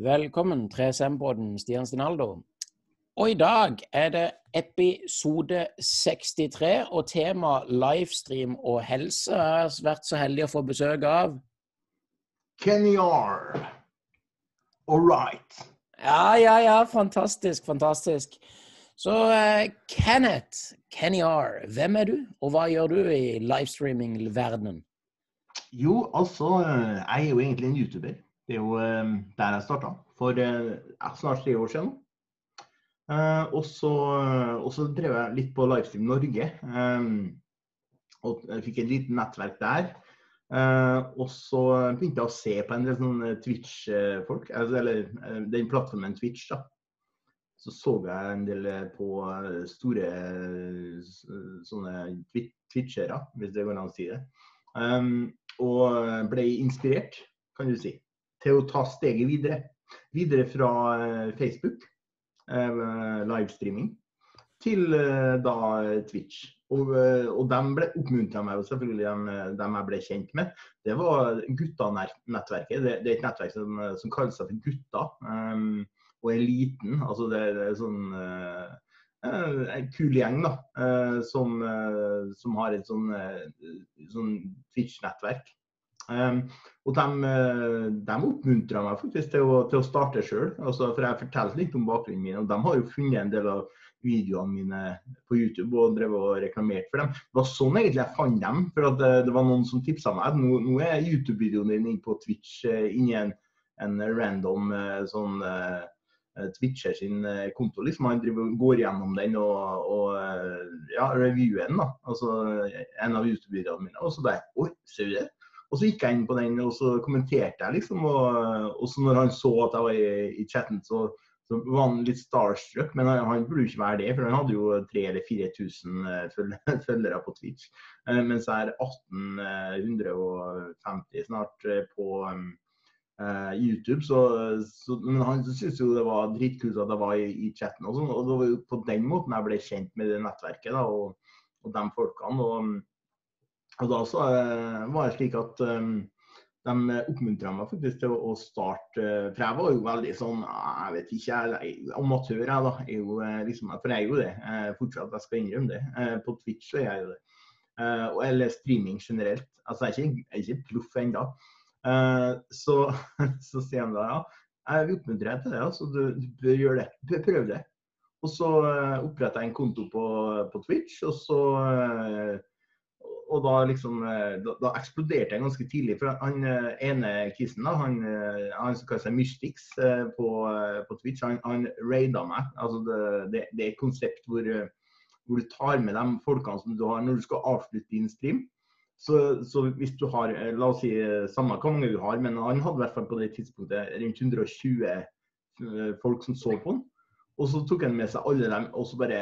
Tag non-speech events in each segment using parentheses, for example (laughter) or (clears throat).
Velkommen, 3SM-båten Stian Stinaldo. Og i dag er det episode 63, og tema livestream og helse. Jeg har vært så heldig å få besøk av Kenny R. All right. Ja, ja, ja. Fantastisk, fantastisk. Så uh, Kenneth, Kenny R, hvem er du, og hva gjør du i livestreaming-verdenen? Jo, altså, jeg er jo egentlig en YouTuber. Det er jo uh, der jeg starta for uh, snart tre år siden. og, så, drev jeg litt på Livestream Norge. og fikk et lite nettverk der. og så begynte jeg å se på en del sånne Twitch-folk, altså, eller den plattformen Twitch. da så så jeg en del på store sånne twitchere, hvis det går an å si det. Og ble inspirert, kan du si, til å ta steget videre. Videre fra Facebook, uh, livestreaming, til uh, da Twitch. Og, og de ble oppmuntra meg selvfølgelig, dem, de, jeg ble kjent med. Det var Gutta-nettverket. Det, det, er et nettverk som, som kaller seg for Gutta. Um, og eliten. Altså det, det er sånn uh, en kul gjeng da, uh, som, uh, som, har et sånn, sånn Twitch-nettverk. Um, og de, de oppmuntra meg faktisk til å, til å starte sjøl. Altså, for jeg fortalte litt om bakgrunnen min, og de har jo funnet en del av videoene mine på YouTube og drevet og reklamert for dem. Det var sånn egentlig jeg fant dem. For det, det var noen som tipsa meg. Nå, nå er YouTube-videoen din inne på Twitch inni en, en random sånn Twitcher sin konto. liksom Han driver, går gjennom den og, og ja, reviewer den. da, altså En av YouTube-videoene mine. Og så bare Oi, ser du det? Og så gikk jeg inn på den og så kommenterte jeg, liksom. Og, og så når han så at jeg var i, i chatten, så, så, var han litt starstruck. Men han, han burde jo ikke være det, for han hadde jo 3000 eller 4000 (laughs) følgere på Twitch. Mens jeg er 1850 snart på um, Uh, YouTube, så, så, men han syntes jo det var dritkult at jeg var i, i chatten. Og, sånn, og det var jo på den måten jeg ble kjent med det nettverket da, og, og de folkene. Og, og da så, uh, var det slik at um, de oppmuntra meg faktisk til å, starte For jeg var jo veldig sånn Jeg vet ikke, jeg, amatør jeg da. Jeg jo, liksom, for jeg er jo det. Jeg fortsatt, jeg skal innrømme det. på Twitch så er jeg jo det. eller streaming generelt. Altså, jeg er ikke, jeg er ikke proff ennå. Så, (laughs) så sier han da ja, jeg oppmuntrer deg til det, altså, du, du, bør gjøre det. Prøv det. Og så oppretta jeg en konto på, på, Twitch, og så og da liksom da, da, eksploderte jeg ganske tidlig. For han ene kissen, da, han, han som kaller seg Mystix på, på, Twitch, han, han raida meg. Altså det, det, det, er et konsept hvor, hvor du tar med de folkene som du har når du skal avslutte din stream. Så, så, hvis du har, eh, la oss si eh, samme hvor mange du har, men han hadde i hvert fall på det tidspunktet rundt 120 eh, folk som så på han. Og så tok han med seg alle dem og så bare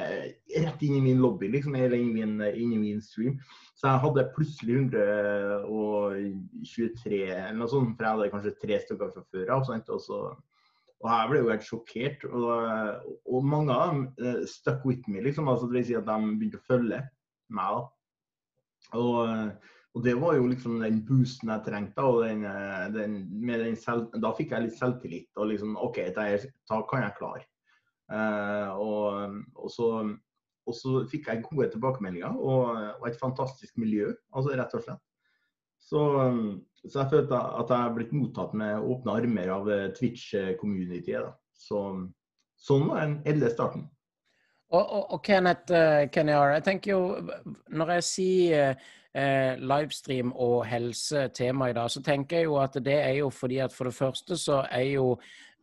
rett inn i min lobby, liksom, eller inn i min, inn i min stream. Så jeg hadde plutselig 123 eller noe sånt, for jeg hadde kanskje tre stykker fra før av. Og, så, og jeg ble jo helt sjokkert. Og, og mange av dem uh, stuck with me, liksom. Altså, det vil si at de begynte å følge meg. da. Og, og, det var jo liksom den boosten jeg trengte. og den, den, den selv, Da fikk jeg litt selvtillit. og liksom, OK, da kan jeg klare. Uh, og, og, så, og, så, fikk jeg gode tilbakemeldinger og, og, et fantastisk miljø, altså rett og slett. Så, så jeg følte at jeg er blitt mottatt med åpne armer av Twitch-communityet. Så, sånn var den edle starten. Og, og, og Kenneth uh, Kenyar, jeg tenker jo Når jeg sier uh, livestream og helse tema i dag, så tenker jeg jo at det er jo fordi at for det første så er jo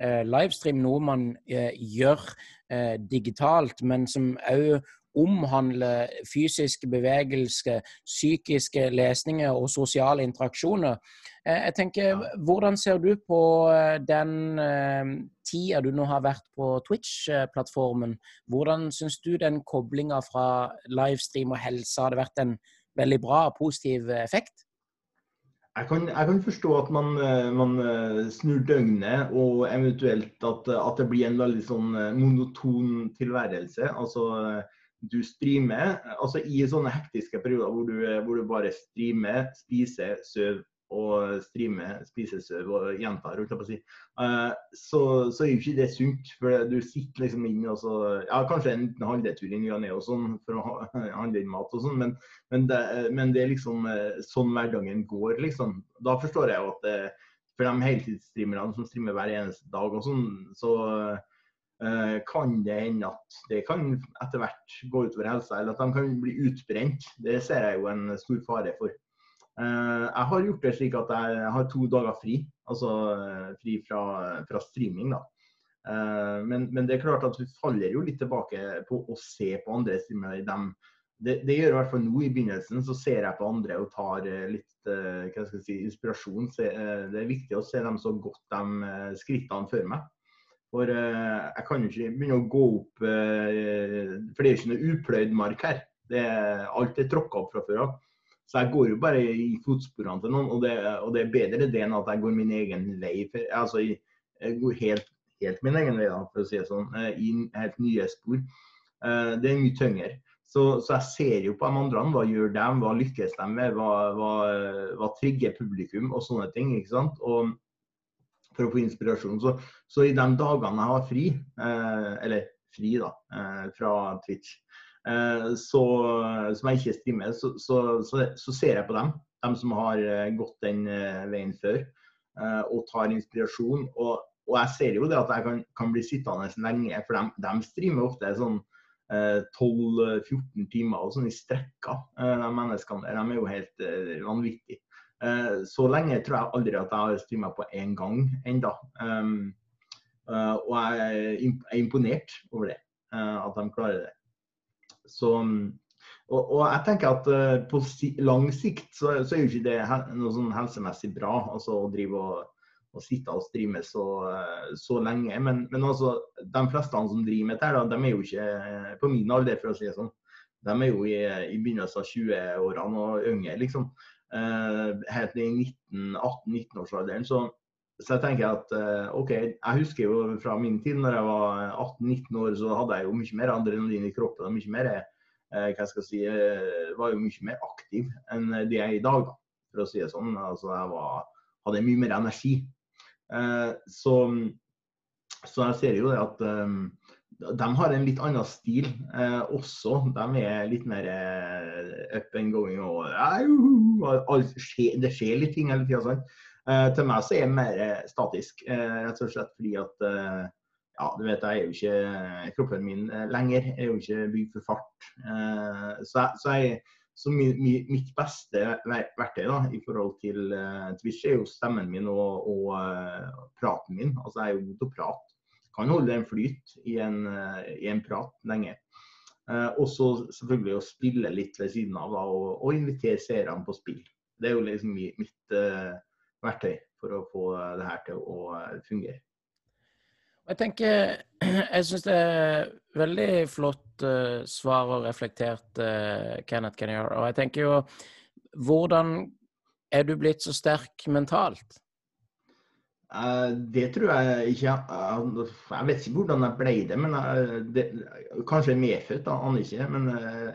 livestream noe man gjør digitalt, men som òg omhandler fysiske bevegelser, psykiske lesninger og sosiale interaksjoner. Eh, jeg tenker, Hvordan ser du på eh, den eh, tida du nå har vært på Twitch-plattformen? Hvordan syns du den koblinga fra livestream og helse hadde vært en veldig bra og positiv effekt? Jeg kan, jeg kan, forstå at man, man, snur døgnet, og eventuelt at, at, det blir en veldig sånn monoton tilværelse. Altså, du streamer altså i sånne hektiske perioder hvor du, hvor du bare streamer, spiser, sover, og streamer spisesøv og gjentar, holdt jeg på å si, uh, så, så, er jo ikke det sunt. For du sitter liksom inne og så Ja, kanskje en liten handletur i ny og ne og sånn for å (laughs) handle inn mat og sånn, men, men, det, men, det, er liksom sånn hverdagen går, liksom. Da forstår jeg jo at det, for de heltidsstreamerne som streamer hver eneste dag og sånn, så uh, kan det hende at det kan etter hvert gå utover helsa, eller at de kan bli utbrent. Det ser jeg jo en stor fare for. Uh, jeg har gjort det slik at jeg har to dager fri, altså uh, fri fra, fra, streaming. da. Men, men, det er klart at vi faller jo litt tilbake på å se på andre streamere. Det, det, gjør i hvert fall nå i begynnelsen. Så ser jeg på andre og tar litt Eh, hva skal jeg si, inspirasjon. Eh, det er viktig å se dem så godt de eh, skrittene før meg. For jeg kan jo ikke begynne å gå opp For det er jo ikke noe upløyd mark her. Det alt er tråkka opp fra før av. Så jeg går jo bare i fotsporene til noen, og det, og det, er bedre det enn at jeg går min egen vei. Altså, jeg går helt, helt min egen vei, da, for å si det sånn, i helt nye spor. Det er mye tyngre. Så, så, jeg ser jo på de andre, hva gjør de, hva lykkes de med, hva, hva, hva trigger publikum og sånne ting. ikke sant? Og For å få inspirasjon. Så, så i de dagene jeg har fri, eh, eller fri da, eh, fra Twitch, eh, så, som jeg ikke streamer, så, så, så, ser jeg på dem. De som har eh, gått den eh, veien før, eh, og tar inspirasjon. Og, og, jeg ser jo det at jeg kan, kan bli sittende lenge, for de, de streamer ofte sånn 12-14 eh, timer og sånn i strekka. Eh, de menneskene der, de er jo helt vanvittige. Så lenge tror jeg aldri at jeg har streama på én gang uh, og jeg er imponert over det, at de klarer det. Så, og, og jeg tenker at på si, lang sikt så, så, er jo ikke det noe sånn helsemessig bra altså å drive og og sitte og streame så, så lenge. Men, men, altså, de fleste som driver med dette, de er jo ikke på min alder, for å si det sånn. De er jo i, i begynnelsen av 20-årene og yngre, liksom. Uh, helt i 18-19-årsalderen. Så, så, jeg tenker at uh, OK, jeg husker jo fra min tid når jeg var 18-19 år, så hadde jeg jo mye mer adrenalin i kroppen. og mye mer, uh, hva jeg si, var jo mye mer aktiv enn det jeg er i dag, da, for å si det sånn. Altså, jeg var, hadde mye mer energi. Eh, så, så, jeg ser jo det at eh, de har en litt annen stil eh, også. De er litt mer up and going og Det skjer litt ting hele tida. Til meg så er jeg mer statisk, uh, rett og slett fordi at ja, du vet, jeg er jo ikke Kroppen min lenger jeg er jo ikke bygd for fart. så, så jeg, så mi, mi, mitt beste verktøy da, i forhold til Twitch er jo stemmen min og, og praten min. Altså Jeg er jo god til å prate. Kan holde en flyt i en, i en prat lenge. og så selvfølgelig å spille litt ved siden av da, og, og invitere seerne på spill. Det er jo liksom mitt verktøy for å få det her til å fungere. Jeg tenker, (clears throat) jeg syns det er veldig flott uh, svar og reflektert, uh, Kenneth Kenyar, Og jeg tenker jo, hvordan er du blitt så sterk mentalt? Uh, det tror jeg ikke Jeg vet ikke hvordan jeg ble det, men det, kanskje medfødt, aner ikke. Men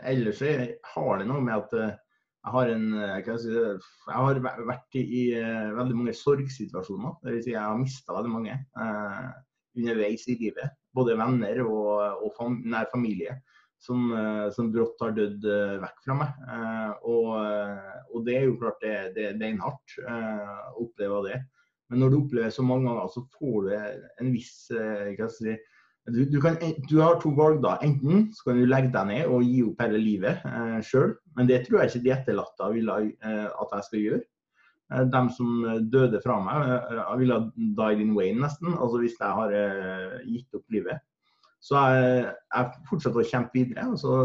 ellers har det noe med at jeg har, en, jeg, si, jeg har vært i, i veldig mange sorgsituasjoner. Det vil si jeg har mista veldig mange. eh, underveis i livet. Både venner og, og fam, nær familie som, eh, som, brått har dødd eh, vekk fra meg. Eh, og, og, det er jo klart det, det, det er en hardt å oppleve det. Men når du opplever så mange ganger, så får du en viss jeg si, du, du, kan, du, har to valg. da. Enten så kan du legge deg ned og gi opp hele livet eh, sjøl, men det tror jeg ikke de etterlatte vil eh, at jeg skal gjøre. Eh, de som døde fra meg, eh, ville died in Wayne nesten, altså hvis jeg har eh, gitt opp livet. Så jeg, jeg fortsetter å kjempe videre. Altså,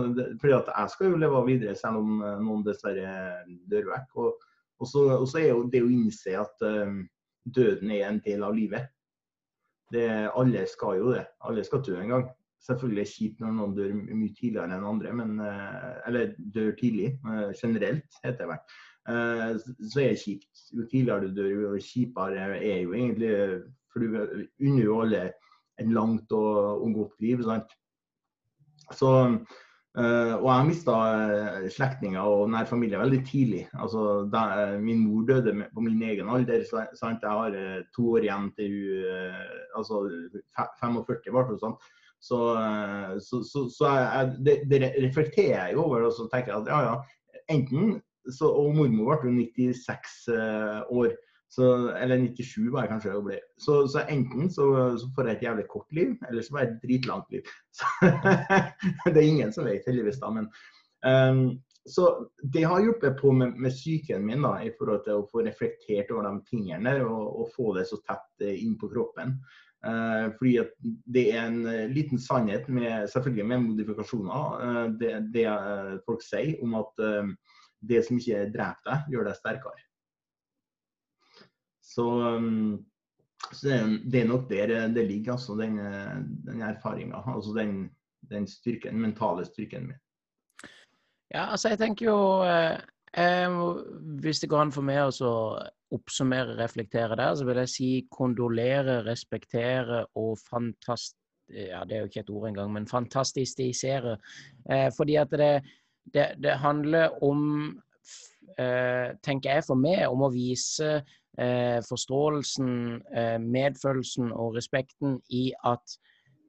fordi at jeg skal jo leve videre selv om noen dessverre dør vekk. Og, og, så, og så, er jo det å innse at um, døden er en del av livet. Det, alle skal jo det. Alle skal dø en gang. Selvfølgelig er det kjipt når noen dør mye tidligere enn andre, men, eller dør tidlig. Generelt, heter det vel. Eh, så er det kjipt. Jo tidligere du dør, jo kjipere er jo egentlig For du unner jo alle et langt og, og godt liv. Sant? Så, Uh, og jeg mista uh, slektninger og nær familie veldig tidlig. Altså, da, uh, min mor døde med, på min egen alder. Sant? Jeg har to år igjen til hun Altså 45 ble det sånn. Så, så, så, så jeg, det, det, reflekterer jeg over. Og så tenker jeg at ja, ja. Enten så, Og mormor ble jo 96 år. Så, eller 97 var jeg kanskje å ble. Så, så enten så, så, får jeg et jævlig kort liv, eller så får jeg et dritlangt liv. (laughs) det er ingen som vet, heldigvis. da, men um, Så det har hjulpet på med, med psyken min da, i forhold til å få reflektert over de tingene og, og få det så tett eh, inn på kroppen. Uh, fordi at det er en uh, liten sannhet, med, selvfølgelig med modifikasjoner, uh, det, det folk sier om at det som ikke dreper deg, gjør deg sterkere. Så, um, så det, er nok der det ligger, altså, den, den erfaringa. Altså den, den styrken, den mentale styrken min. Ja, altså jeg tenker jo eh, eh, Hvis det går an for meg å oppsummere, reflektere der, så vil jeg si kondolere, respektere og fantast... Ja, det er jo ikke et ord engang, men fantastisere. Eh, fordi at det, det, det handler om, eh, tenker jeg for meg, om å vise eh, forståelsen, eh, medfølelsen og respekten i at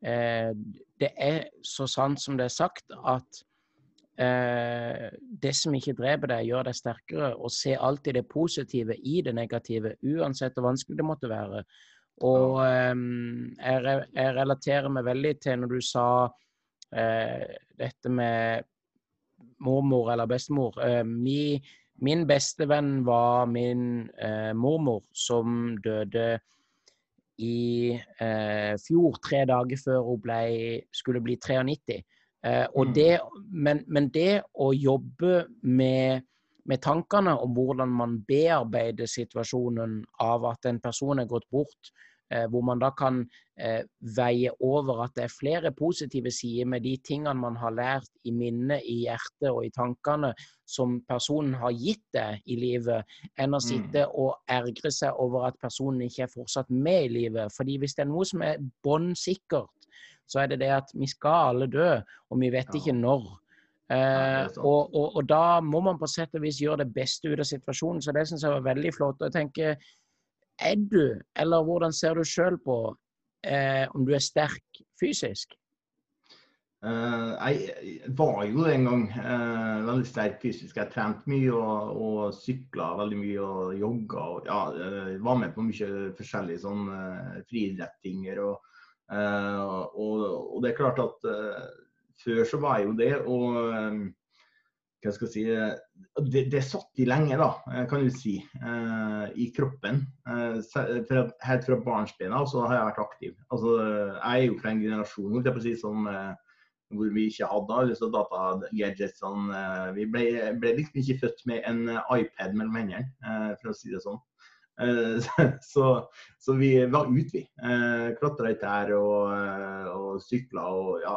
eh, det er så sant som det er sagt, at eh, det som ikke dreper deg, gjør deg sterkere. Og se alltid det positive i det negative, uansett hvor vanskelig det måtte være. Og ehm, jeg, jeg, relaterer meg veldig til når du sa eh, dette med mormor eller bestemor. Eh, mi Min beste venn var min eh, mormor, som døde i eh, fjor, tre dager før hun ble, skulle bli 93. Eh, mm. det, men, men, det å jobbe med, med, tankene om hvordan man bearbeider situasjonen av at en person er gått bort, hvor man da kan eh, veie over at det er flere positive sider med de tingene man har lært i minnet, i hjertet og i tankene som personen har gitt deg i livet, enn å sitte mm. og ergre seg over at personen ikke er fortsatt med i livet. Fordi hvis det er noe som er bånn sikkert, så er det det at vi skal alle dø, og vi vet ikke når. Ja, og, og, og, da må man på sett og vis gjøre det beste ut av situasjonen. Så det syns jeg var veldig flott. Og jeg tenker er du, eller hvordan ser du sjøl på eh, om du er sterk fysisk? Uh, jeg var jo en gang uh, veldig sterk fysisk. Jeg trente mye og, og sykla veldig mye og jogga. Og, ja, uh, var med på mye forskjellige sånn friidrettinger. Og, og, det er klart at før så var jeg jo det. Og hva skal jeg si, eh, det, det satt i lenge, da, eh, kan du si, eh, i kroppen. Helt fra barnsbena så har jeg vært aktiv. Altså, jeg er jo fra en generasjon jeg si, som, hvor vi ikke hadde alle disse datagadgetsene. Vi ble, ble, liksom ikke født med en iPad mellom hendene, for å si det sånn. (laughs) Så, så, vi var ute, vi. Klatra i trær og, og sykla og ja,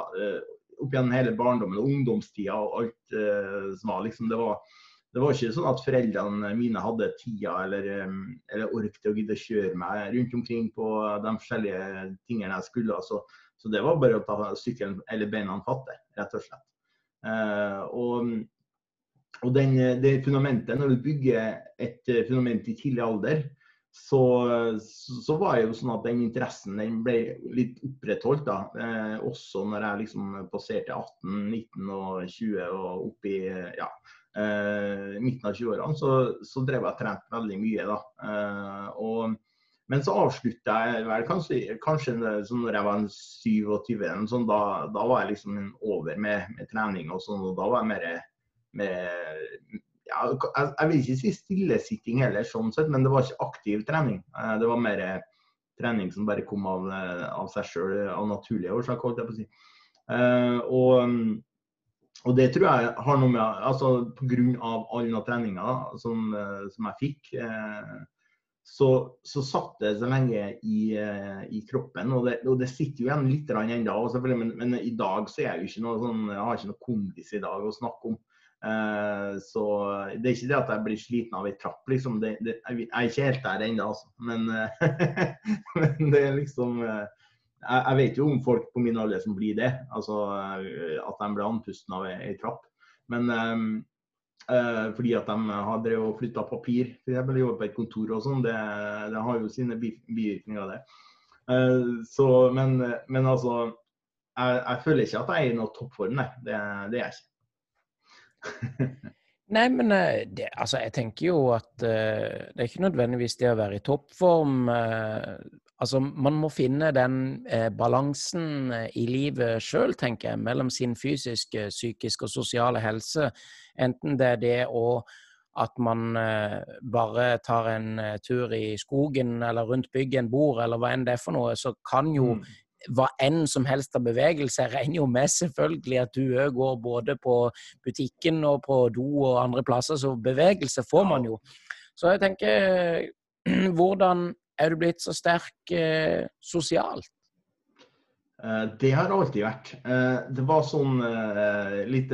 opp gjennom hele barndommen og ungdomstida og alt eh, som var. Liksom, det, var det var ikke sånn at foreldrene mine hadde tida eller, um, eller ork å gidde å kjøre meg rundt omkring på de forskjellige tingene jeg skulle. Så, så det var bare å ta sykkelen eller beina fatte, rett og slett. Eh, og, og den, det fundamentet, når du bygger et fundament i tidlig alder, så, så, var det jo sånn at den interessen den ble litt opprettholdt. da, eh, Også når jeg liksom passerte 18, 19 og 20 og opp i ja, eh, midten av 20-årene, så, så, drev jeg trent veldig mye. da. Eh, og, men så avslutta jeg vel kanskje, kanskje sånn når jeg var 27, sånn, da, da, var jeg liksom over med, med trening og sånn. og Da var jeg mer med ja, jeg, vil ikke si stillesitting heller, sånn sett, men det var ikke aktiv trening. Eh, det var mer trening som bare kom av, eh, av seg sjøl, av naturlige årsaker. holdt jeg på å si. Og, og, det tror jeg har noe med altså Pga. all den treninga som, som, jeg fikk, så, så satt det så lenge i, i kroppen. Og det, og det, sitter jo igjen litt ennå, men, men, i dag så er jeg jo ikke noe sånn, jeg har ikke noe kondis i dag å snakke om. Eh, så det er ikke det at jeg blir sliten av ei trapp, liksom. Det, det, jeg er ikke helt der ennå, altså. Men, (laughs) men, det er liksom eh, jeg, vet jo om folk på min alder som blir det. Altså at de blir andpusten av ei trapp. Men uh, fordi at de har drevet og flytta papir, f.eks. jobber på et kontor og sånn, det, det, har jo sine bivirkninger, det. Så, men, men altså jeg, jeg, føler ikke at jeg er i noe toppform, nei. Det, det er jeg ikke. (laughs) Nei, men eh, det, altså, jeg tenker jo at uh, det er ikke nødvendigvis det å være i toppform. Uh, altså, man må finne den uh, balansen i livet sjøl, tenker jeg, mellom sin fysiske, psykiske og sosiale helse. Enten det er det å at man bare tar en tur i skogen eller rundt bygget en bord, eller hva enn det er for noe, så kan jo mm hva enn som helst av bevegelse. Jeg regner jo med selvfølgelig at du òg går både på butikken og på do og andre plasser, så bevegelse får man jo. Så jeg tenker, (clears throat) hvordan er du blitt så sterk eh, sosialt? Eh, det har alltid vært. Eh, det var sånn eh, litt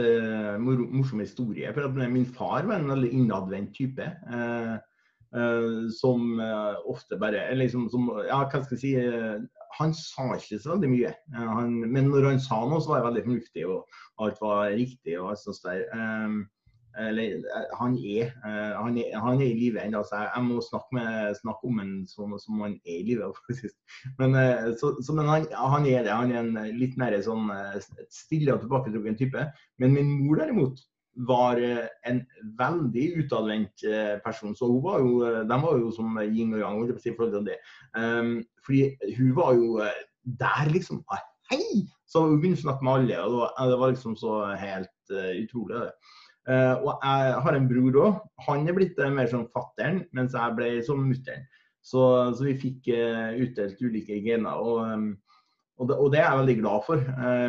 morsom historie. for Min far var en veldig innadvendt type. Som ofte bare liksom, som, ja, hva skal jeg si, han sa ikke så veldig mye. Han, men når han sa noe, så var det veldig fornuftig, og alt var riktig. og alt sånt der. Um, eller, han, er, han, er, han er i live ennå, så jeg, må snakke, med, snakke om ham som, som, han er i live. (laughs) Men, så, så, men han, han, er det. Han er en litt mer sånn stille og tilbaketrukken type. Men min mor derimot var en veldig utadvendt person. Så hun var jo, de var jo som yin og yang. i forhold det. Um, fordi hun var jo eh, der, liksom. Ah, hei! Så hun begynte å snakke med alle, og det var liksom så helt uh, utrolig. det. Uh, og jeg har en bror òg. Han er blitt uh, mer som fattern, mens jeg ble som mutter'n. Så, så, vi fikk utdelt ulike gener. Og, um, og, det, og, det, er jeg veldig glad for.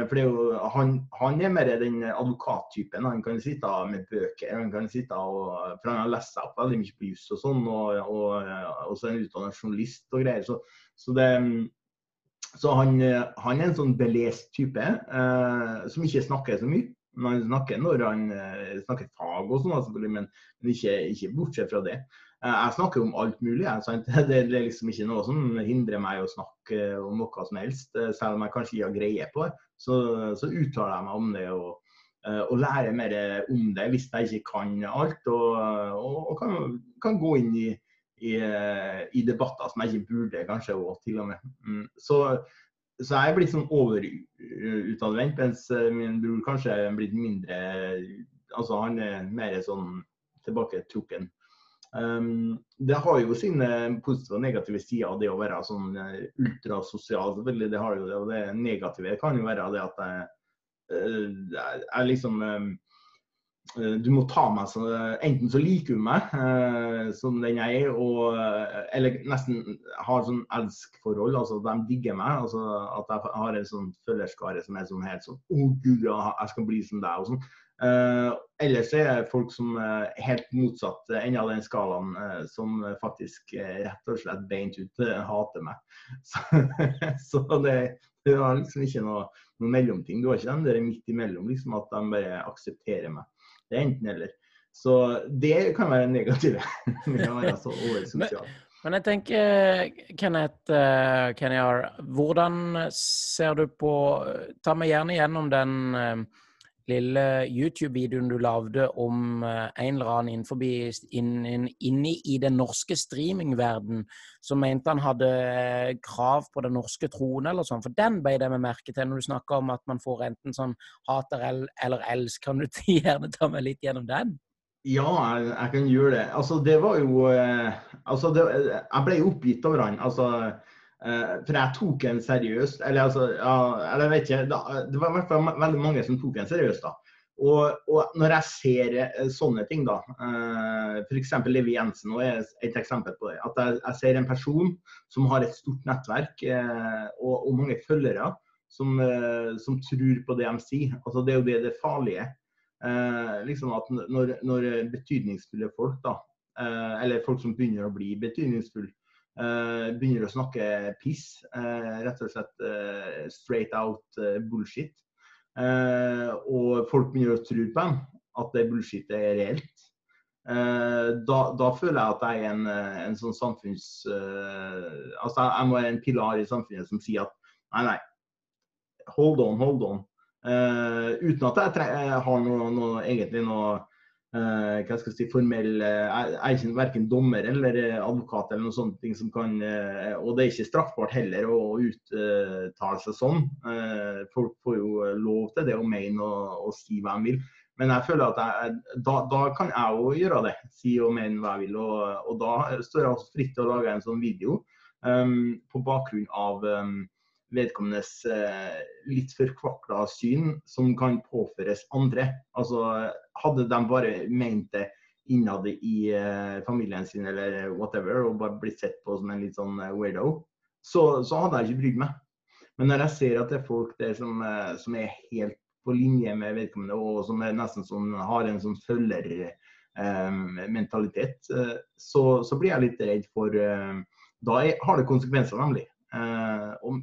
for jo, han, han, er mer den advokattypen. Han kan sitte med bøker. han kan sitte og, For han har lest seg opp veldig mye på juss og sånn, og, og, og så er han utdannet journalist og greier. Så, så, det, så han, han, er en sånn belest type eh, som ikke snakker så mye. Men han snakker når han eh, snakker fag og sånn, men, men ikke, ikke, bortsett fra det. Eh, jeg snakker om alt mulig. (laughs) Det er liksom ikke noe som hindrer meg å snakke om noe som helst. Eh, selv om jeg kanskje ikke har greie på det, så, så uttaler jeg meg om det. og eh, og lærer mer om det hvis jeg ikke kan alt. Og, og, og kan, kan, gå inn i, i, i, debatter som jeg ikke burde, kanskje òg, til og med. Mm. Så, så jeg er blitt sånn overutadvendt, mens min bror kanskje er blitt mindre Altså han er mer sånn tilbaketrukken. Um, det har jo sine positive og negative sider, det å være sånn eh, ultrasosial. selvfølgelig, Det har jo det, og det negative kan jo være det at jeg, jeg liksom Eh, du må ta meg så Enten så liker hun meg eh, som den jeg er, og, eh, eller nesten har sånn elskforhold. Altså de digger meg. altså At jeg har en sånn følgerskare som er sånn helt sånn Å, oh, gud, jeg skal bli som deg. og sånn. Eh, ellers er det folk som er helt motsatt enn av den skalaen, uh, som faktisk uh, rett og slett beint ut hater meg. (laughs) Så, så det, det er liksom ikke noe, noe mellomting. Du har ikke den der midt imellom, liksom, at de bare aksepterer meg. Det er enten-eller. Så det kan være negative. (laughs) men, jeg tenker, Kenneth uh, Kenyar, hvordan ser du på Ta meg gjerne gjennom den uh, lille YouTube-videoen du lagde om uh, en eller annen innenfor, inn, i den norske streamingverden som mente han hadde krav på den norske troen eller sånn. For den ble det med merke til når du snakker om at man får enten sånn hater eller elsk. Kan du (laughs) gjerne ta meg litt gjennom den? Ja, jeg, jeg kan gjøre det. Altså, det var jo altså, det, Jeg ble oppgitt over han. Altså for jeg tok en seriøst. Eller altså, ja, jeg vet ikke. Da, det var i hvert fall veldig mange som tok en seriøst da. Og, og, når jeg ser uh, sånne ting, da, uh, f.eks. Levi Jensen er et eksempel på det. At jeg, jeg ser en person som har et stort nettverk uh, og, og, mange følgere, som, som, tror på det de sier. Altså, det er jo det, det farlige. liksom at når, når betydningsfulle folk, da, eller folk som begynner å bli betydningsfulle, begynner å snakke piss. Uh, rett og slett uh, straight out bullshit. og folk begynner å tro på dem, at det bullshit er reelt. Da, da, føler jeg at jeg er en, en sånn samfunns... altså jeg må være en pilar i samfunnet som sier at Nei, nei. Hold on, hold on. Uten at jeg har noe, noe, egentlig noe uh, hva skal jeg si, formell uh, Jeg er ikke verken dommer eller advokat eller noe sånt ting som kan Og det er ikke straffbart heller å uttale seg sånn. folk får jo lov til det å mene og, og si hva de vil. Men jeg føler at jeg, da, da, kan jeg jo gjøre det. Si og mene hva jeg vil. Og, og da står jeg også fritt til å lage en sånn video um, på bakgrunn av um, vedkommendes eh, litt forkvakla syn som kan påføres andre. Altså, hadde de bare ment det innad i eh, familien sin eller whatever, og bare blitt sett på som en litt sånn eh, weirdo, så, så hadde jeg ikke brydd meg. Men når jeg ser at det er folk der som, eh, som er helt på linje med vedkommende, og som nesten sånn, har en sånn følgermentalitet, eh, eh, så, så, blir jeg litt redd for Da har det konsekvenser, nemlig. Eh, og,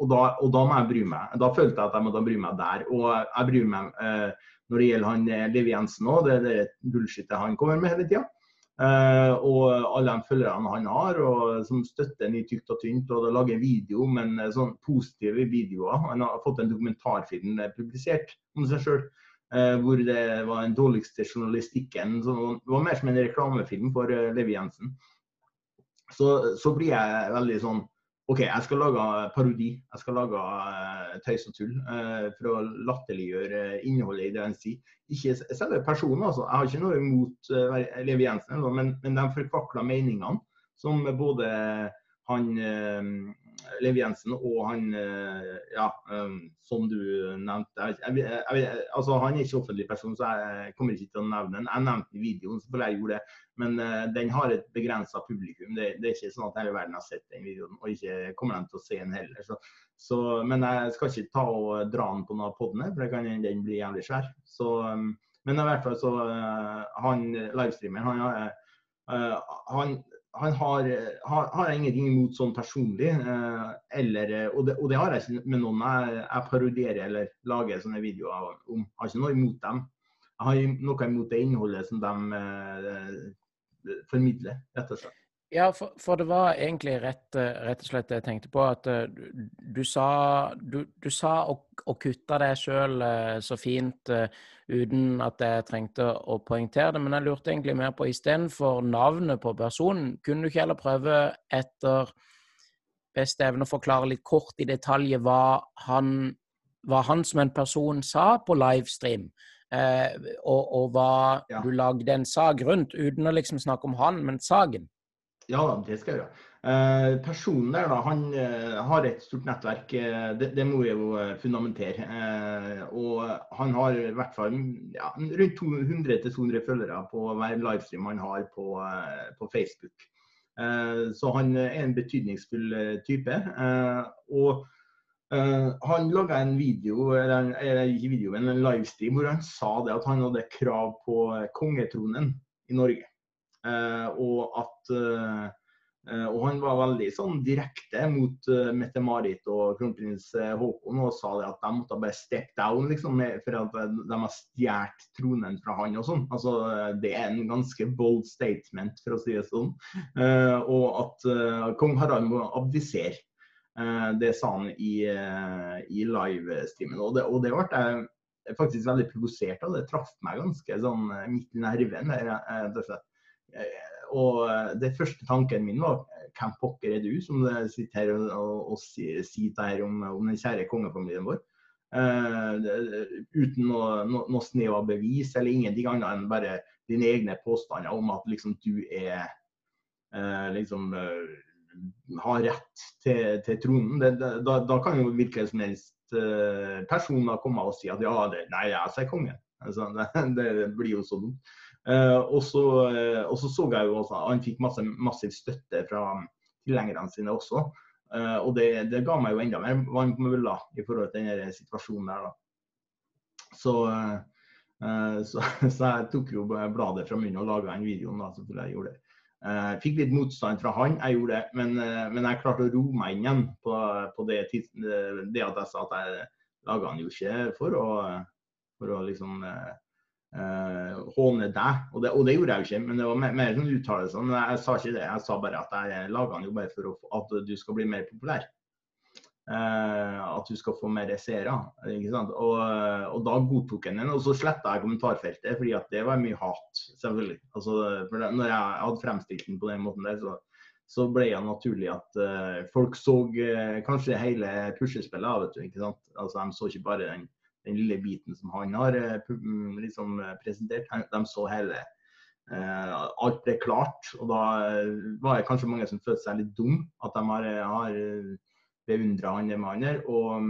og da, og da, må jeg bry meg. Da følte jeg at jeg måtte bry meg der. Og jeg bryr meg eh, når det gjelder han eh, Liv Jensen òg, det er det bullshitet han kommer med hele tida. Uh, og alle de følgerne han har, og som støtter ham i tykt og tynt. Og lager video, men sånn positive videoer. Han har fått en dokumentarfilm publisert om seg sjøl. Uh, hvor det var den dårligste journalistikken. Så det var mer som en reklamefilm for Levi Jensen. Så, så blir jeg veldig sånn OK, jeg skal lage parodi. Jeg skal lage uh, tøys og tull uh, for å latterliggjøre innholdet i det han sier. Ikke selve personen, altså. Jeg har ikke noe imot uh, Levi Jensen, men, men de forkvakla meningene som både han Lev Jensen og han eh, ja, um, som du nevnte jeg, jeg, jeg, altså Han er ikke offentlig person, så jeg kommer ikke til å nevne den. Jeg nevnte videoen, selvfølgelig jeg gjorde det. Men uh, den har et begrensa publikum. Det, det, er ikke sånn at hele verden har sett den videoen, og ikke kommer de til å se den heller. Så, så, men jeg skal ikke ta og dra den på noen av podene, for det kan den bli jævlig svær. Så, um, men i hvert fall så uh, han livestreameren, han, uh, han han har, har, har, ingenting imot sånn personlig. Eh, eller, og, det, og, det, har jeg ikke med noen jeg, jeg parodierer eller lager sånne videoer om. Jeg har ikke noe imot dem. Jeg har noe imot det innholdet som de eh, formidler, rett og slett. Ja, for, for, det var egentlig rett, rett, og slett det jeg tenkte på. At uh, du, du, sa, du, du sa å, å, kutte deg sjøl uh, så fint uten at jeg trengte å poengtere det. Men jeg lurte egentlig mer på istedenfor navnet på personen, kunne du ikke heller prøve etter beste evne å forklare litt kort i detalj hva han, hva han som en person sa på livestream? og, og hva ja. du lagde en sak rundt, uten å liksom snakke om han, men saken? Ja det skal jeg gjøre. Eh, personen der da, han eh, har et stort nettverk, eh, det, det må jeg jo eh, fundamentere. Eh, og han har i hvert fall ja, rundt 200-200 følgere på hver livestream han har på, eh, på Facebook. så han er en betydningsfull type. og han laga en video, eller, eller, ikke video, men en livestream hvor han sa det at han hadde krav på kongetronen i Norge. Eh, og at eh, eh, og han var veldig sånn direkte mot Mette-Marit og kronprins Haakon og sa det at de måtte bare step down liksom, for at de har stjålet tronen fra han og sånn. Altså, det er en ganske bold statement, for å si det sånn. og at kong Harald må abdisere. det sa han i, i livestreamen. Og det, og det ble jeg faktisk veldig provosert av. Det traff meg ganske sånn midt i nerven. Der, Eh, og eh, det første tanken min var hvem pokker er du som sitter her og, og, sier sier om, om, den kjære kongefamilien vår. Uh, uten noe, no, noe snev av bevis eller ingenting annet enn bare dine egne påstander om at liksom du er uh, liksom uh, har rett til, til tronen. Det, det, da, da, kan jo hvilken som helst personer komme og si at ja, det, nei, jeg er kongen. Altså, (laughs) det, det, blir jo så dumt. Uh, og, så, så, jeg jo også han fikk masse, massiv støtte fra tilhengerne sine også. Uh, og det, det, ga meg jo enda mer vann på mølla i forhold til denne situasjonen der. da. Så, så, (laughs) så, jeg tok jo bladet fra munnen og laga den videoen. da, selvfølgelig jeg gjorde det. fikk litt motstand fra han, jeg gjorde det. Men, men jeg klarte å roe meg inn igjen på, på det, det, at jeg sa at jeg laga den jo ikke for å, for å liksom håne deg. Og det, og det, gjorde jeg jo ikke, men det var mer, mer sånn uttalelser. Men jeg, sa ikke det. Jeg sa bare at jeg laga den jo bare for å, at du skal bli mer populær. Eh, at du skal få mer seere. ikke sant? Og, og, da godtok han den. Og så sletta jeg kommentarfeltet, fordi at det var mye hat, selvfølgelig. Altså, for det, når jeg hadde fremstilt den på den måten der, så, så ble det naturlig at uh, folk så uh, kanskje hele puslespillet ikke sant? Altså, De så ikke bare den, den lille biten som han har uh, liksom, presentert, de så hele. alt ble klart. Og da var det kanskje mange som følte seg litt dum at de har, har beundra han mannen og,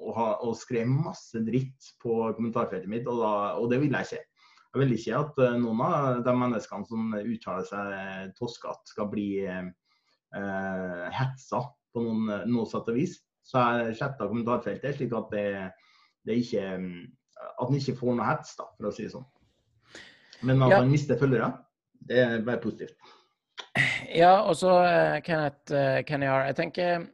og, og, skrev masse dritt på kommentarfeltet mitt, og, da, og det vil jeg ikke. Jeg vil ikke at eh, noen av de menneskene som uttaler seg toskete, skal bli eh, hetsa på noen, noe sett og vis. Så jeg sletta kommentarfeltet, slik at det, det ikke at han ikke får noe hets, da, for å si det sånn. Men at ja. han mister følgere, det er bare positivt. Ja, og så uh, Kenneth Kenyar. Jeg tenker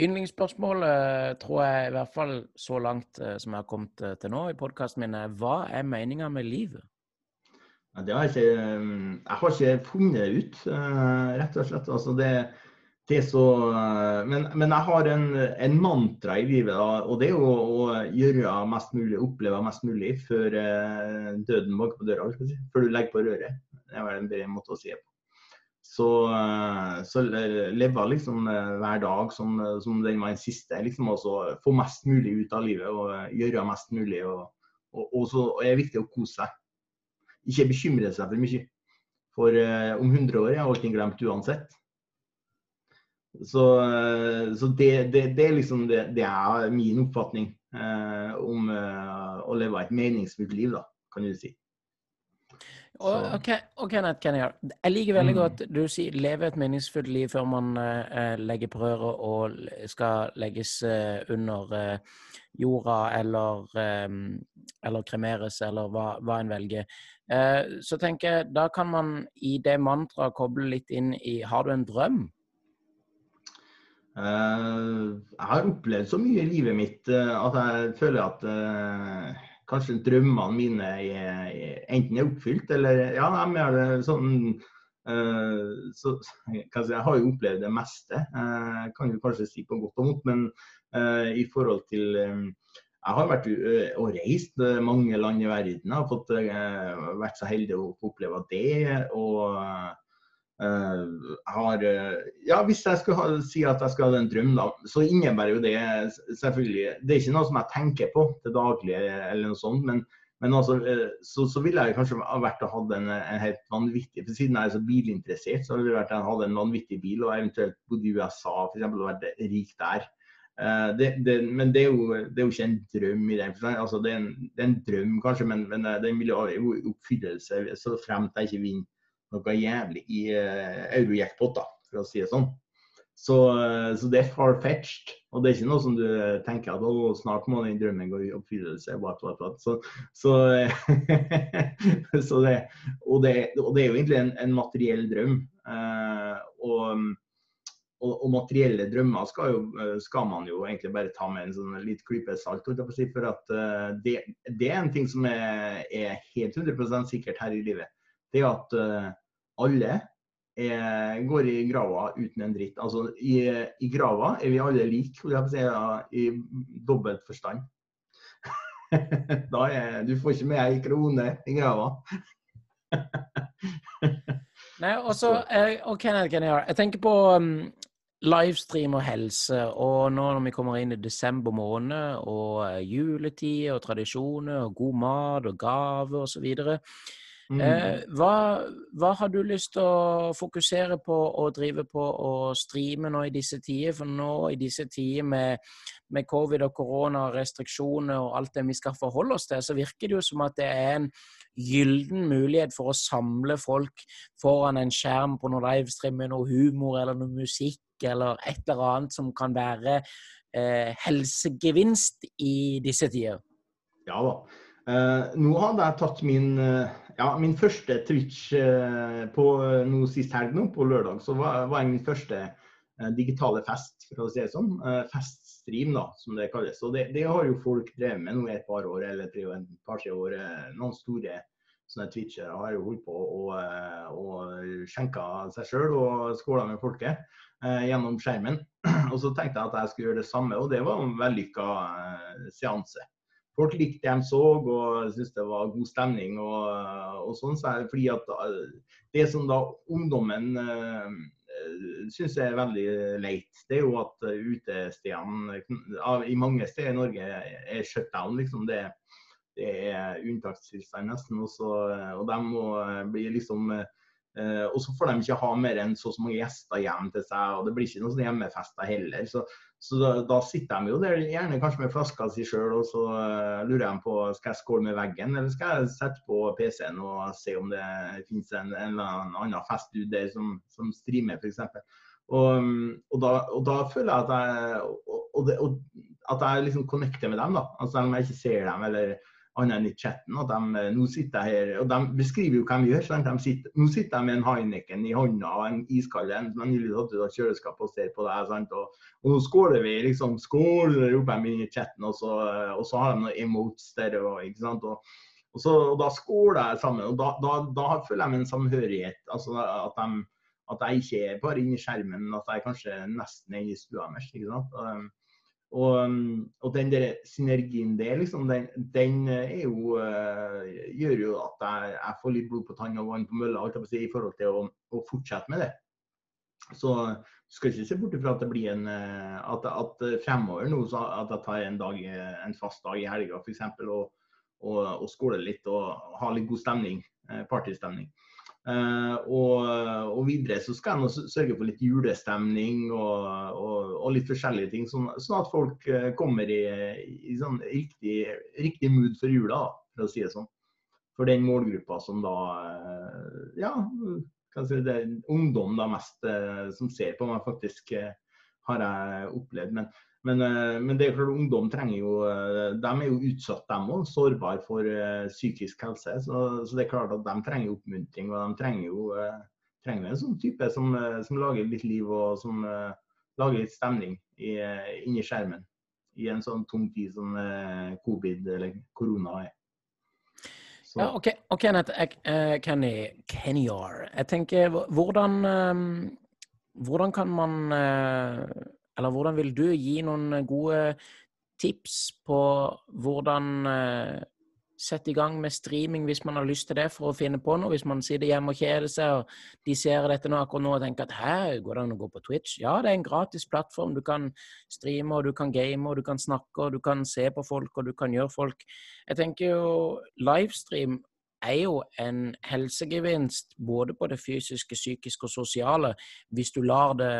Yndlingsspørsmålet tror jeg i hvert fall så langt som jeg har kommet til nå i podkasten min, er hva er meninga med livet? Ja, det har jeg, ikke, jeg har ikke funnet det ut, rett og slett. Altså det, så, men, men, jeg har en, en mantra i livet, og det er å, å, gjøre mest mulig, oppleve mest mulig før døden banker på døra. Før du legger på røret. Det er en bedre måte å si det på så, eh, så leve liksom eh, hver dag som, eh, som den var den siste. liksom også Få mest mulig ut av livet og gjøre mest mulig. Og, og, og så er det viktig å kose seg. Ikke bekymre seg for mye. For om 100 år er allting glemt uansett. Så, uh, så det, det, det, er liksom det, det er min oppfatning eh, om å leve et meningsfullt liv, da, kan du si. Og, okay, og Kenneth Kennyar, jeg liker veldig mm. godt du sier 'leve et meningsfullt liv' før man eh, legger på røret og skal legges eh, under eh, jorda eller, eller kremeres, eller hva, hva en velger. så tenker jeg, da kan man i det mantraet koble litt inn i Har du en drøm? Jeg har opplevd så mye i livet mitt at jeg føler at kanskje drømmene mine er, enten er oppfylt, eller ja, de er sånn så, Jeg har jo opplevd det meste, jeg kan jo kanskje si på godt og vondt. Men i forhold til Jeg har vært og reist mange land i verden. Jeg har fått, vært så heldig å oppleve det. og Uh, har, uh, ja, Hvis jeg skulle ha, si at jeg skulle ha en drøm, da, så innebærer jo det selvfølgelig Det er ikke noe som jeg tenker på til daglig, eller noe sånt, men, men altså, så, så ville jeg kanskje vært og hatt en, en, helt vanvittig for Siden jeg er så bilinteressert, så ville det vært å hadde en vanvittig bil og eventuelt bodd i USA eksempel, og vært rik der. Det, det, men det er, jo, det er, jo, ikke en drøm i den forstand. Altså, det, det, er en drøm, kanskje, men, men den vil jo i oppfyllelse så fremt jeg ikke vinner noe jævlig i uh, eurojackpot, for å si det sånn. Så, uh, så det er far-fetched. Og det er ikke noe som du tenker at å, snart må den drømmen gå i oppfyllelse. Så, så, (laughs) så det, og, det, og, det, er jo egentlig en, en materiell drøm. Uh, og, og, og, materielle drømmer skal, jo, skal, man jo egentlig bare ta med en sånn litt klype salt. For at det, det, er en ting som er, er helt 100% sikkert her i livet. Det er at alle er, går i grava uten en dritt. Altså, i, i grava er vi alle like, si, i dobbelt forstand. (laughs) da er, du får ikke med ei krone i grava. (laughs) Nei, også, og Kenneth Geniar, jeg tenker på um, livestream og helse. Og nå når vi kommer inn i desember måned, og uh, juletid og tradisjoner og god mat og gaver osv. Mm. Eh, hva, hva, har du lyst til å fokusere på og drive på og streame nå i disse tider? For nå i disse tider med, med covid og korona og restriksjoner og alt det vi skal forholde oss til, så virker det jo som at det er en gyllen mulighet for å samle folk foran en skjerm på noe livestream med noe humor eller noe musikk eller et eller annet som kan være eh, helsegevinst i disse tider. Ja da. Eh, nå hadde jeg tatt min, eh, ja, min første Twitch eh, på eh, nå sist helg, nå, på lørdag. Så var, jeg min første eh, digitale fest, for å si det sånn. Feststream, da, som det kalles. Og det, det, har jo folk drevet med nå i et par år, eller tre, et par-tre år. noen store, sånne twitchere har jo holdt på og, og skjenka seg sjøl og skåla med folket gjennom skjermen. (clears throat) Og så tenkte jeg at jeg skulle gjøre det samme, og det var en vellykka seanse. Folk likte det de så og syntes det var god stemning. og, og sånn, så fordi at Det som da ungdommen eh, syns er veldig leit, det er jo at utestedene i mange steder i Norge er shutdown. liksom det det er unntakstilstand nesten. Også, og de må bli liksom og så får de ikke ha mer enn så, mange gjester hjem til seg, og det blir ikke noen hjemmefester heller. Så, så da, da, sitter de jo der gjerne kanskje med flaska si sjøl, og så uh, lurer de på skal jeg skåle med veggen, eller skal jeg sette på PC-en og se om det finnes en, en annen festdude der som, som streamer, f.eks. Og, og, da, og da føler jeg at jeg, og, det, at jeg liksom connecter med dem, da. Altså, selv om jeg ikke ser dem eller annet enn i chatten. Og de, eh, nå sitter her, og De beskriver jo hva de gjør. Sant? De sitter, nå sitter de med en Heineken i hånda og en iskald en som har nylig tatt ut av kjøleskapet og ser på deg. Sant? Og, og nå skåler vi, liksom. Skål, roper de i chatten, og så, og så har de noen emotes der. Og, ikke sant? Og, og, så, og da skåler jeg sammen. og Da, da, da føler jeg meg en samhørighet. altså at, de, at jeg ikke er bare inni skjermen, men at jeg kanskje nesten er i stua deres. Og, um, og, den der synergien der, liksom, den, den jo, uh, gjør jo at jeg, jeg, får litt blod på tann og vann på mølla i forhold til å, å, fortsette med det. Så skal ikke se bort fra at det blir en uh, at, at fremover nå så at jeg tar en, dag, en fast dag i helga f.eks. Og, og, og skåler litt og har litt god stemning. Partystemning. Uh, og, og, videre så skal jeg sørge for litt julestemning og, og, og litt forskjellige ting, sånn, sånn at folk uh, kommer i, i sånn riktig, riktig, mood for jula, for å si det sånn. For den målgruppa som da uh, Ja, si det er ungdom da mest som ser på meg, faktisk har jeg opplevd. Men, men, eh, men, det er klart ungdom trenger jo eh, De er jo utsatt, dem òg. Sårbare for uh, psykisk helse. Så, så, det er klart at de trenger oppmuntring. Og de trenger jo trenger en sånn type som, som, lager litt liv og som lager litt stemning i, inni skjermen. I en sånn tung tid som covid eller korona er. Så. Ja, OK, og Kenneth, uh, Kenny Kenyar. Jeg tenker, hvordan, hvordan kan man eller hvordan vil du gi noen eh, gode tips på hvordan uh, sette i gang med streaming hvis man har lyst til det for å finne på noe? Hvis man sitter hjemme og kjeder seg, og de ser dette nå akkurat nå og tenker at hæ, går det an å gå på Twitch? Ja, det er en gratis plattform. Du kan streame, og du kan game, og du kan snakke, og du kan se på folk, og du kan gjøre folk Jeg tenker jo livestream er jo en helsegevinst både på det fysiske, psykiske og sosiale hvis du lar det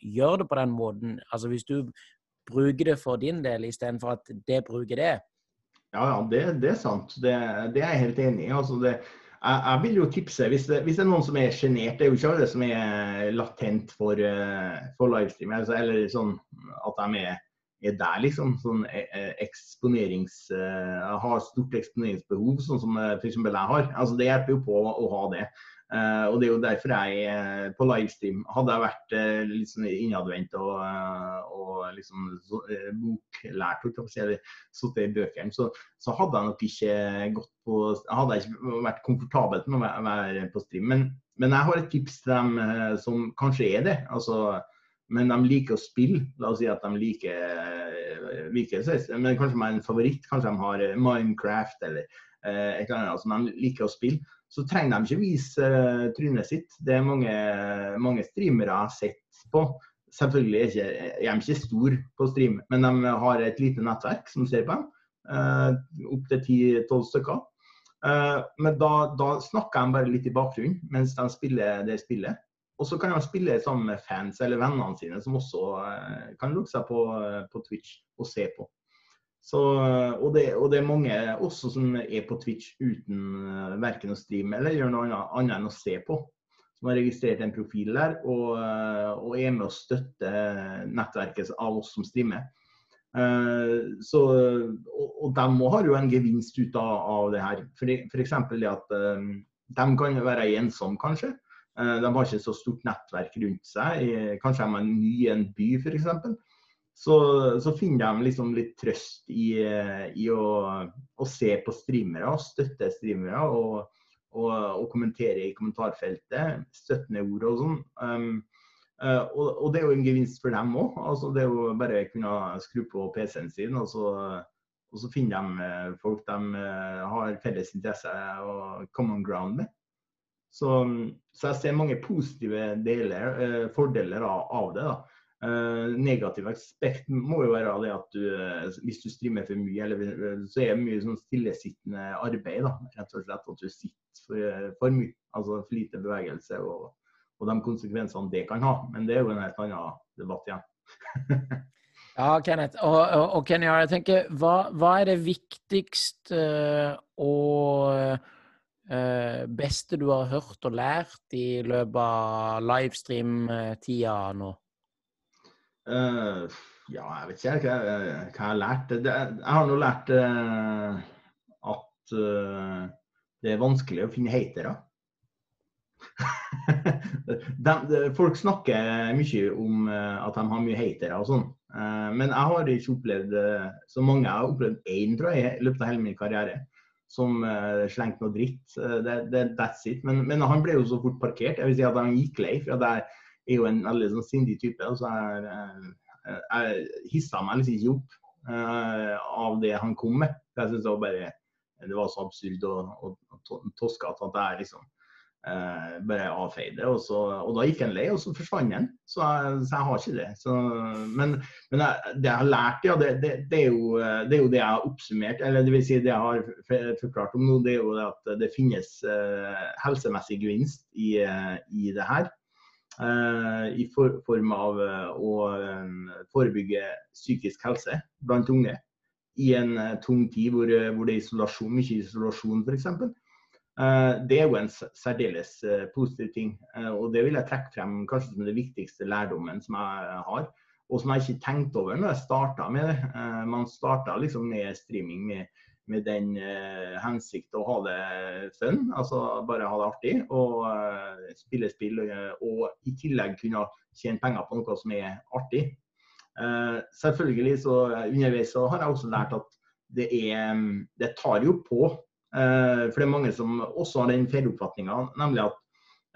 gjøre det på den måten. Altså hvis du bruker det for din del istedenfor at det bruker det. Ja, ja det, det er sant. Det, det, er jeg helt enig i. Altså jeg, jeg, vil jo tipse, hvis det, hvis det er noen som er sjenert Det er jo ikke alle som er latent for, eh, for livestream, altså, eller sånn at de er er der, liksom. Sånn eh, eh, eksponerings... Uh, har stort eksponeringsbehov, sånn som uh, f.eks. jeg har. Altså, det hjelper jo på å, ha det. Uh, og Det er jo derfor jeg på livestream Hadde jeg vært uh, litt sånn innadvendt og, og liksom så, boklært, eller sittet i bøkene, så, så, hadde jeg nok ikke gått på Hadde jeg ikke vært komfortabel med å være på stream. Men, men jeg har et tips til dem som kanskje er det. altså men de liker å spille. La oss si at de liker, eh, liker men kanskje de har en favoritt. Kanskje de har eh, Minecraft eller eh, et eller annet som de liker å spille. Så trenger de ikke vise uh, trynet sitt. Det er mange, mange streamere jeg har sett på. Selvfølgelig er, ikke, er de ikke store på stream, men de har et lite nettverk som ser på dem. Uh, Opptil 10-12 stykker. Uh, men da, da, snakker de bare litt i bakgrunnen mens de spiller det spillet. Og så kan han spille sammen med fans eller vennene sine, som også eh, kan lukke seg på, eh, på, Twitch og se på. Så, og, det, og, det, er mange også som er på Twitch uten verken å streame eller gjøre noe annet, annet, enn å se på. Som har registrert en profil der og, og er med å støtte nettverket av oss som streamer. Uh, så, og, og de har jo en gevinst ut av, av det her. F.eks. det at um, de kan være ensomme, kanskje. Eh, de har ikke så stort nettverk rundt seg. Kanskje er ny i en by f.eks. Så, så finner de liksom litt trøst i, i å, å, se på streamere støtte streamere. Og, og, og kommentere i kommentarfeltet. Støttende ord og sånn. Um, uh, og, og, det er jo en gevinst for dem òg. Altså, det er jo bare å kunne skru på PC-en sin, og så, og så finner de folk de har felles interesse og common ground med. Så, så, jeg ser mange positive deler, fordeler av, av det. Uh, negativ aspekt må jo være det at du, uh, hvis du streamer for mye, eller, uh, så er det mye sånn stillesittende arbeid. da, rett og slett At du sitter for, for mye. Altså for lite bevegelse og, og, de konsekvensene det kan ha. Men det er jo en helt annen debatt igjen. (laughs) ja, Kenneth. Og, og, og Kenya, jeg tenker, hva, hva, er det viktigste og beste du har hørt og lært i løpet av livestream-tida nå? Uh, ja, jeg vet ikke hva, hva jeg har lært. Det, jeg har nå lært uh, at uh, det er vanskelig å finne hatere. (laughs) folk snakker mye om at de har mye hatere og sånn. men jeg har ikke opplevd så mange. Jeg har opplevd én, tror jeg, i løpet av hele min karriere som slengte noe dritt. Det, det, that's it. Men, men, han ble jo så fort parkert. Jeg vil si at han gikk lei. for jeg er jo en veldig sånn sindig type. og så er, jeg, jeg hissa meg liksom ikke opp uh, av det han kom med. Jeg synes det var bare det var så absurd og, og, og toskete at jeg liksom uh, bare avfeide. Og, og da gikk han lei, og så forsvant han. Så, så, jeg har ikke det. Så, men, men jeg, det jeg har lært, ja, det, det, det, er jo, det, er jo, det jeg har oppsummert. Eller det vil si det jeg har forklart om nå, det er jo at det finnes eh, helsemessig gevinst i, i det her. Eh, i form av eh, å eh, forebygge psykisk helse blant unge i en tung tid hvor, hvor det er isolasjon, mye isolasjon f.eks. Det er jo en særdeles positiv ting. Og det vil jeg trekke frem kanskje som det viktigste lærdommen som jeg har. Og som jeg ikke tenkte over når jeg starta med det. Man starta liksom med streaming med med den eh, hensikt å ha det fun, altså bare ha det artig. Og eh, spille spill, og, i tillegg kunne tjene penger på noe som er artig. Eh, selvfølgelig så underveis så har jeg også lært at det er Det tar jo på. Eh, for det er mange som også har den feiloppfatninga, nemlig at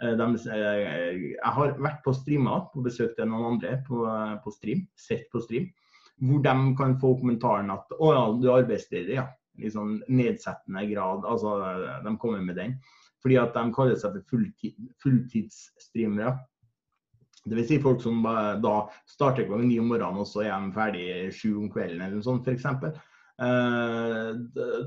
eh, de, eh, jeg har vært på streamer på besøk til noen andre på, på stream, sett på stream, hvor de kan få kommentaren at 'Å ja, du er arbeidsledig', ja sånn nedsettende grad. Altså, de kommer med den. Fordi at de kaller seg for fulltid, fulltidsstreamere. Dvs. Si folk som da starter klokka ni om morgenen, og så er de ferdig sju om kvelden eller noe sånt f.eks. Uh,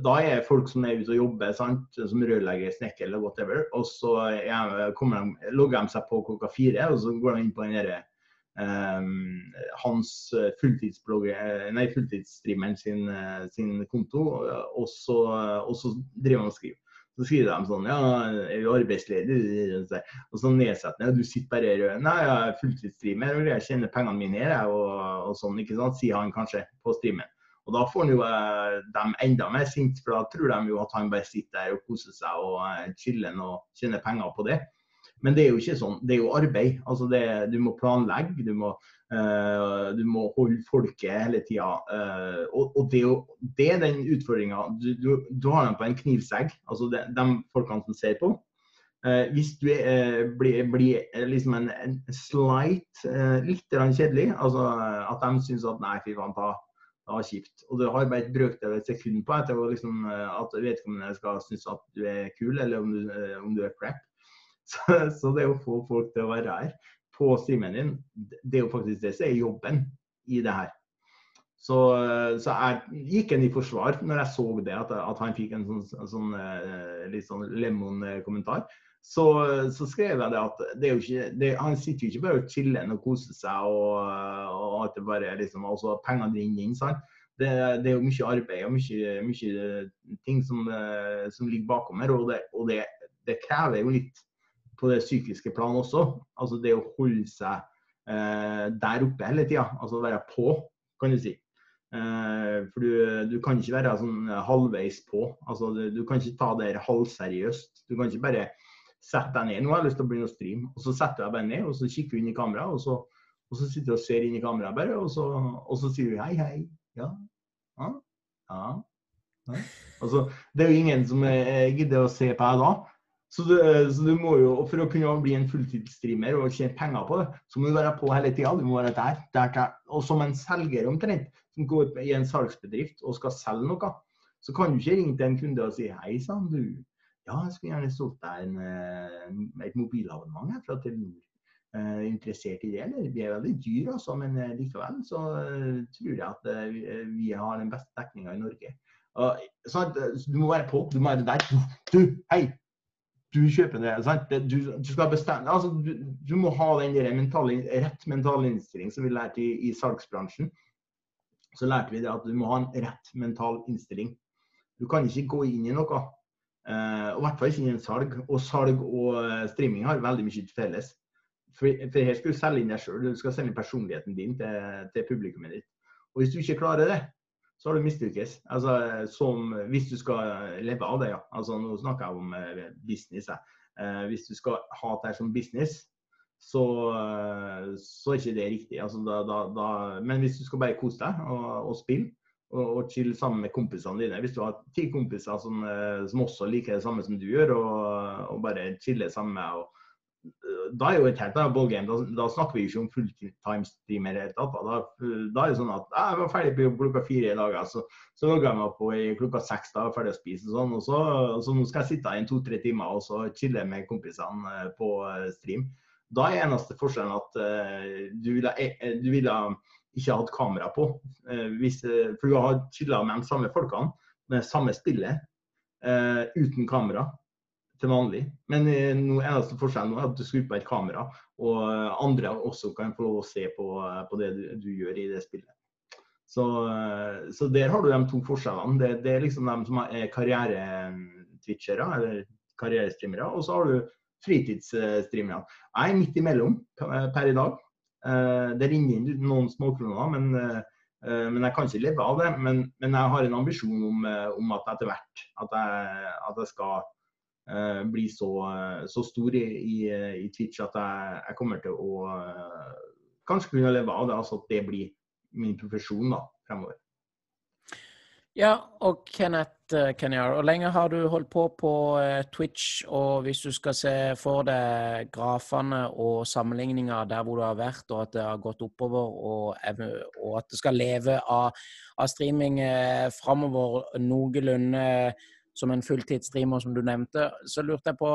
da er folk som er ute og jobber, sant? som rørlegger, snekker eller whatever. Og så de, logger de seg på klokka fire, og så går de inn på den derre Um, hans eh, eh, nei, fulltidsstreameren sin, eh, sin, konto, og så, og så driver han og skriver. Så skriver de sånn Ja, er du arbeidsledig? Og så nedsettende. Du sitter bare her Nei, jeg er fulltidsstreamer og jeg tjener pengene mine her, og, og, sånn, ikke sant, sier han kanskje på streamen. Og da får jo dem enda mer sint, for da tror de jo at han bare sitter der og koser seg og chiller og tjener penger på det. Men det er jo ikke sånn. Det er jo arbeid. Altså det, du må planlegge, du må, uh, du må holde folket hele tida. Uh, og, og, det er jo det er den utfordringa. Du, du, du, har dem på en knivsegg, altså de, de folkene som ser på. Uh, hvis du blir, blir liksom en, en slight, litt kjedelig, altså at de syns at nei, fy faen, ta var kjipt. Og du har bare et brøkdel et sekund på etter liksom, at vedkommende skal synes at du er kul, eller om du, om du er crap. (laughs) Så, så, det å få folk til å være her på streamen din, det er jo faktisk det som er jobben i det her. Så, så jeg gikk en i forsvar når jeg så det, at, at han fikk en sånn, sånn eh, litt sånn lemon-kommentar. Så, så, skrev jeg det at det ikke, det, han sitter jo ikke bare og chiller og koser seg og, og at det bare liksom, også pengene renner inn. sant? Det, det, er jo mye arbeid og mye, mye ting som, som, ligger bakom her. Og, det, og det, det krever jo litt på det psykiske plan også. Altså det å holde seg eh, der oppe hele tida. Altså være på, kan du si. Eh, for du, du, kan ikke være sånn halvveis på. Altså du, du kan ikke ta det halvseriøst. Du kan ikke bare sette deg ned. Nå har jeg lyst til å begynne å streame. Og så setter jeg bare ned, og så kikker du inn i kameraet. Og så, og så sitter du og ser inn i kameraet bare, og så, og så sier du hei, hei. Ja. Ja. ja. ja. Altså, det er jo ingen som gidder å se på deg da. Så du, så du, må jo, For å kunne bli en fulltidsstreamer og tjene penger på det, så må du være på hele tida. Du må være der, der, der. Og som en selger omtrent, som går i en salgsbedrift og skal selge noe, så kan du ikke ringe til en kunde og si hei sann, du. Ja, jeg skulle gjerne solgt deg en, eh, et mobilabonnement fra Telenor. Uh, interessert i det, eller? Vi er veldig dyre, altså, men uh, likevel så tror jeg at vi har den beste dekninga i Norge. Sant? Du må være på. Du må være der. Du, hei! Du kjøper det. Sant? Du, du skal bestemme altså, du, du, må ha den der mentale, rett mentale innstilling som vi lærte i, i salgsbransjen. Så lærte vi det at du må ha en rett mental innstilling. Du kan ikke gå inn i noe. Og i hvert fall ikke innen salg. Og salg og streaming har veldig mye til felles. For, for, her skal du selge inn deg sjøl. Du skal selge personligheten din til, til, publikummet ditt. Og hvis du ikke klarer det, så har du mislykkes. Altså, som, hvis du skal leve av det, ja. Altså, nå snakker jeg om uh, business. Uh, hvis du skal ha det som business, så, uh, så er ikke det riktig. Altså, da, da, da, men hvis du skal bare kose deg og, og spille, og, og chille sammen med kompisene dine Hvis du har ti kompiser som, som, også liker det samme som du gjør, og, og bare chiller sammen med og da er jo et helt annet ballgame. Da, da, snakker vi ikke om fulltime-streamer i det hele tatt. Da, da, er det sånn at jeg var ferdig på klokka fire i dag, så, så logga jeg meg på i klokka seks. Da var ferdig å spise og sånn. Og så, så nå skal jeg sitte i to-tre timer og så chille med kompisene eh, på eh, stream. Da er eneste forskjellen at uh, du ville, du ville ikke hatt kamera på. Uh, hvis, for du har chilla med de samme folkene, med samme spillet, uh, uten kamera til vanlig. Men eh, no, eneste forskjellen er at du skrur på et kamera, og andre også kan få se på, på det du, du, gjør i det spillet. Så, eh, så, der har du de to forskjellene. Det, det er liksom de som er karrieretwitchere, eller karrierestreamere, og så har du fritidsstreamere. Jeg er midt imellom per i dag. Eh, det renner inn noen småkroner, men, men jeg kan ikke leve av det. Men, men jeg har en ambisjon om, om at etter hvert at jeg, at jeg skal Eh, bli så, så, stor i, i, i, Twitch at jeg, jeg, kommer til å eh, kanskje kunne leve av det. Altså at det blir min profesjon da, fremover. Ja, og Kenneth eh, Kenyar, hvor lenge har du holdt på på Twitch? Og hvis du skal se for deg grafene og sammenligninger der hvor du har vært, og at det har gått oppover, og, og at det skal leve av, av streaming eh, framover noenlunde som en fulltidsstreamer, som du nevnte, så lurte jeg på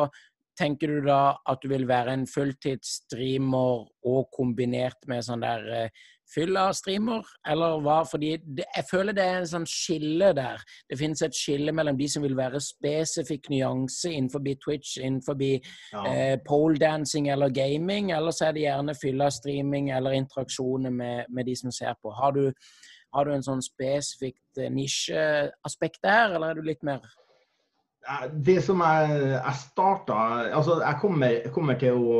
Tenker du da at du vil være en fulltidsstreamer og kombinert med sånn der uh, fylla-streamer, eller hva? Fordi det, jeg føler det er en sånn skille der. Det finnes et skille mellom de som vil være spesifikk nyanse innenfor Twitch, innenfor ja. eh, poledancing eller gaming, eller så er det gjerne fylla-streaming eller interaksjoner med, med, de som ser på. Har du, har du en sånn spesifikt eh, nisjeaspekt der, eller er du litt mer det som jeg, jeg starta Altså, jeg kommer, kommer, til å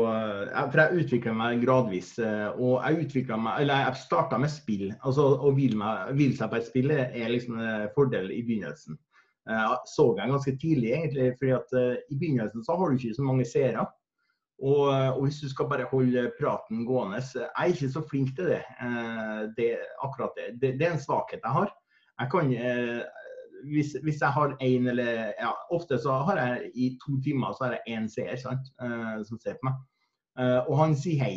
For jeg utvikler meg gradvis. Eh, og jeg meg Eller jeg starta med spill. Altså å hvile, hvile seg på et spill er liksom en fordel i begynnelsen. Jeg så jeg ganske tidlig, egentlig. fordi at eh, i begynnelsen så har du ikke så mange seere. Og, og, hvis du skal bare holde praten gående Jeg er ikke så flink til det. Eh, det akkurat det. det. det. er en svakhet jeg har. Jeg kan hvis, hvis, jeg har én eller ja, Ofte så har jeg i to timer så har jeg én seer sant, uh, som ser på meg. Uh, og han sier hei.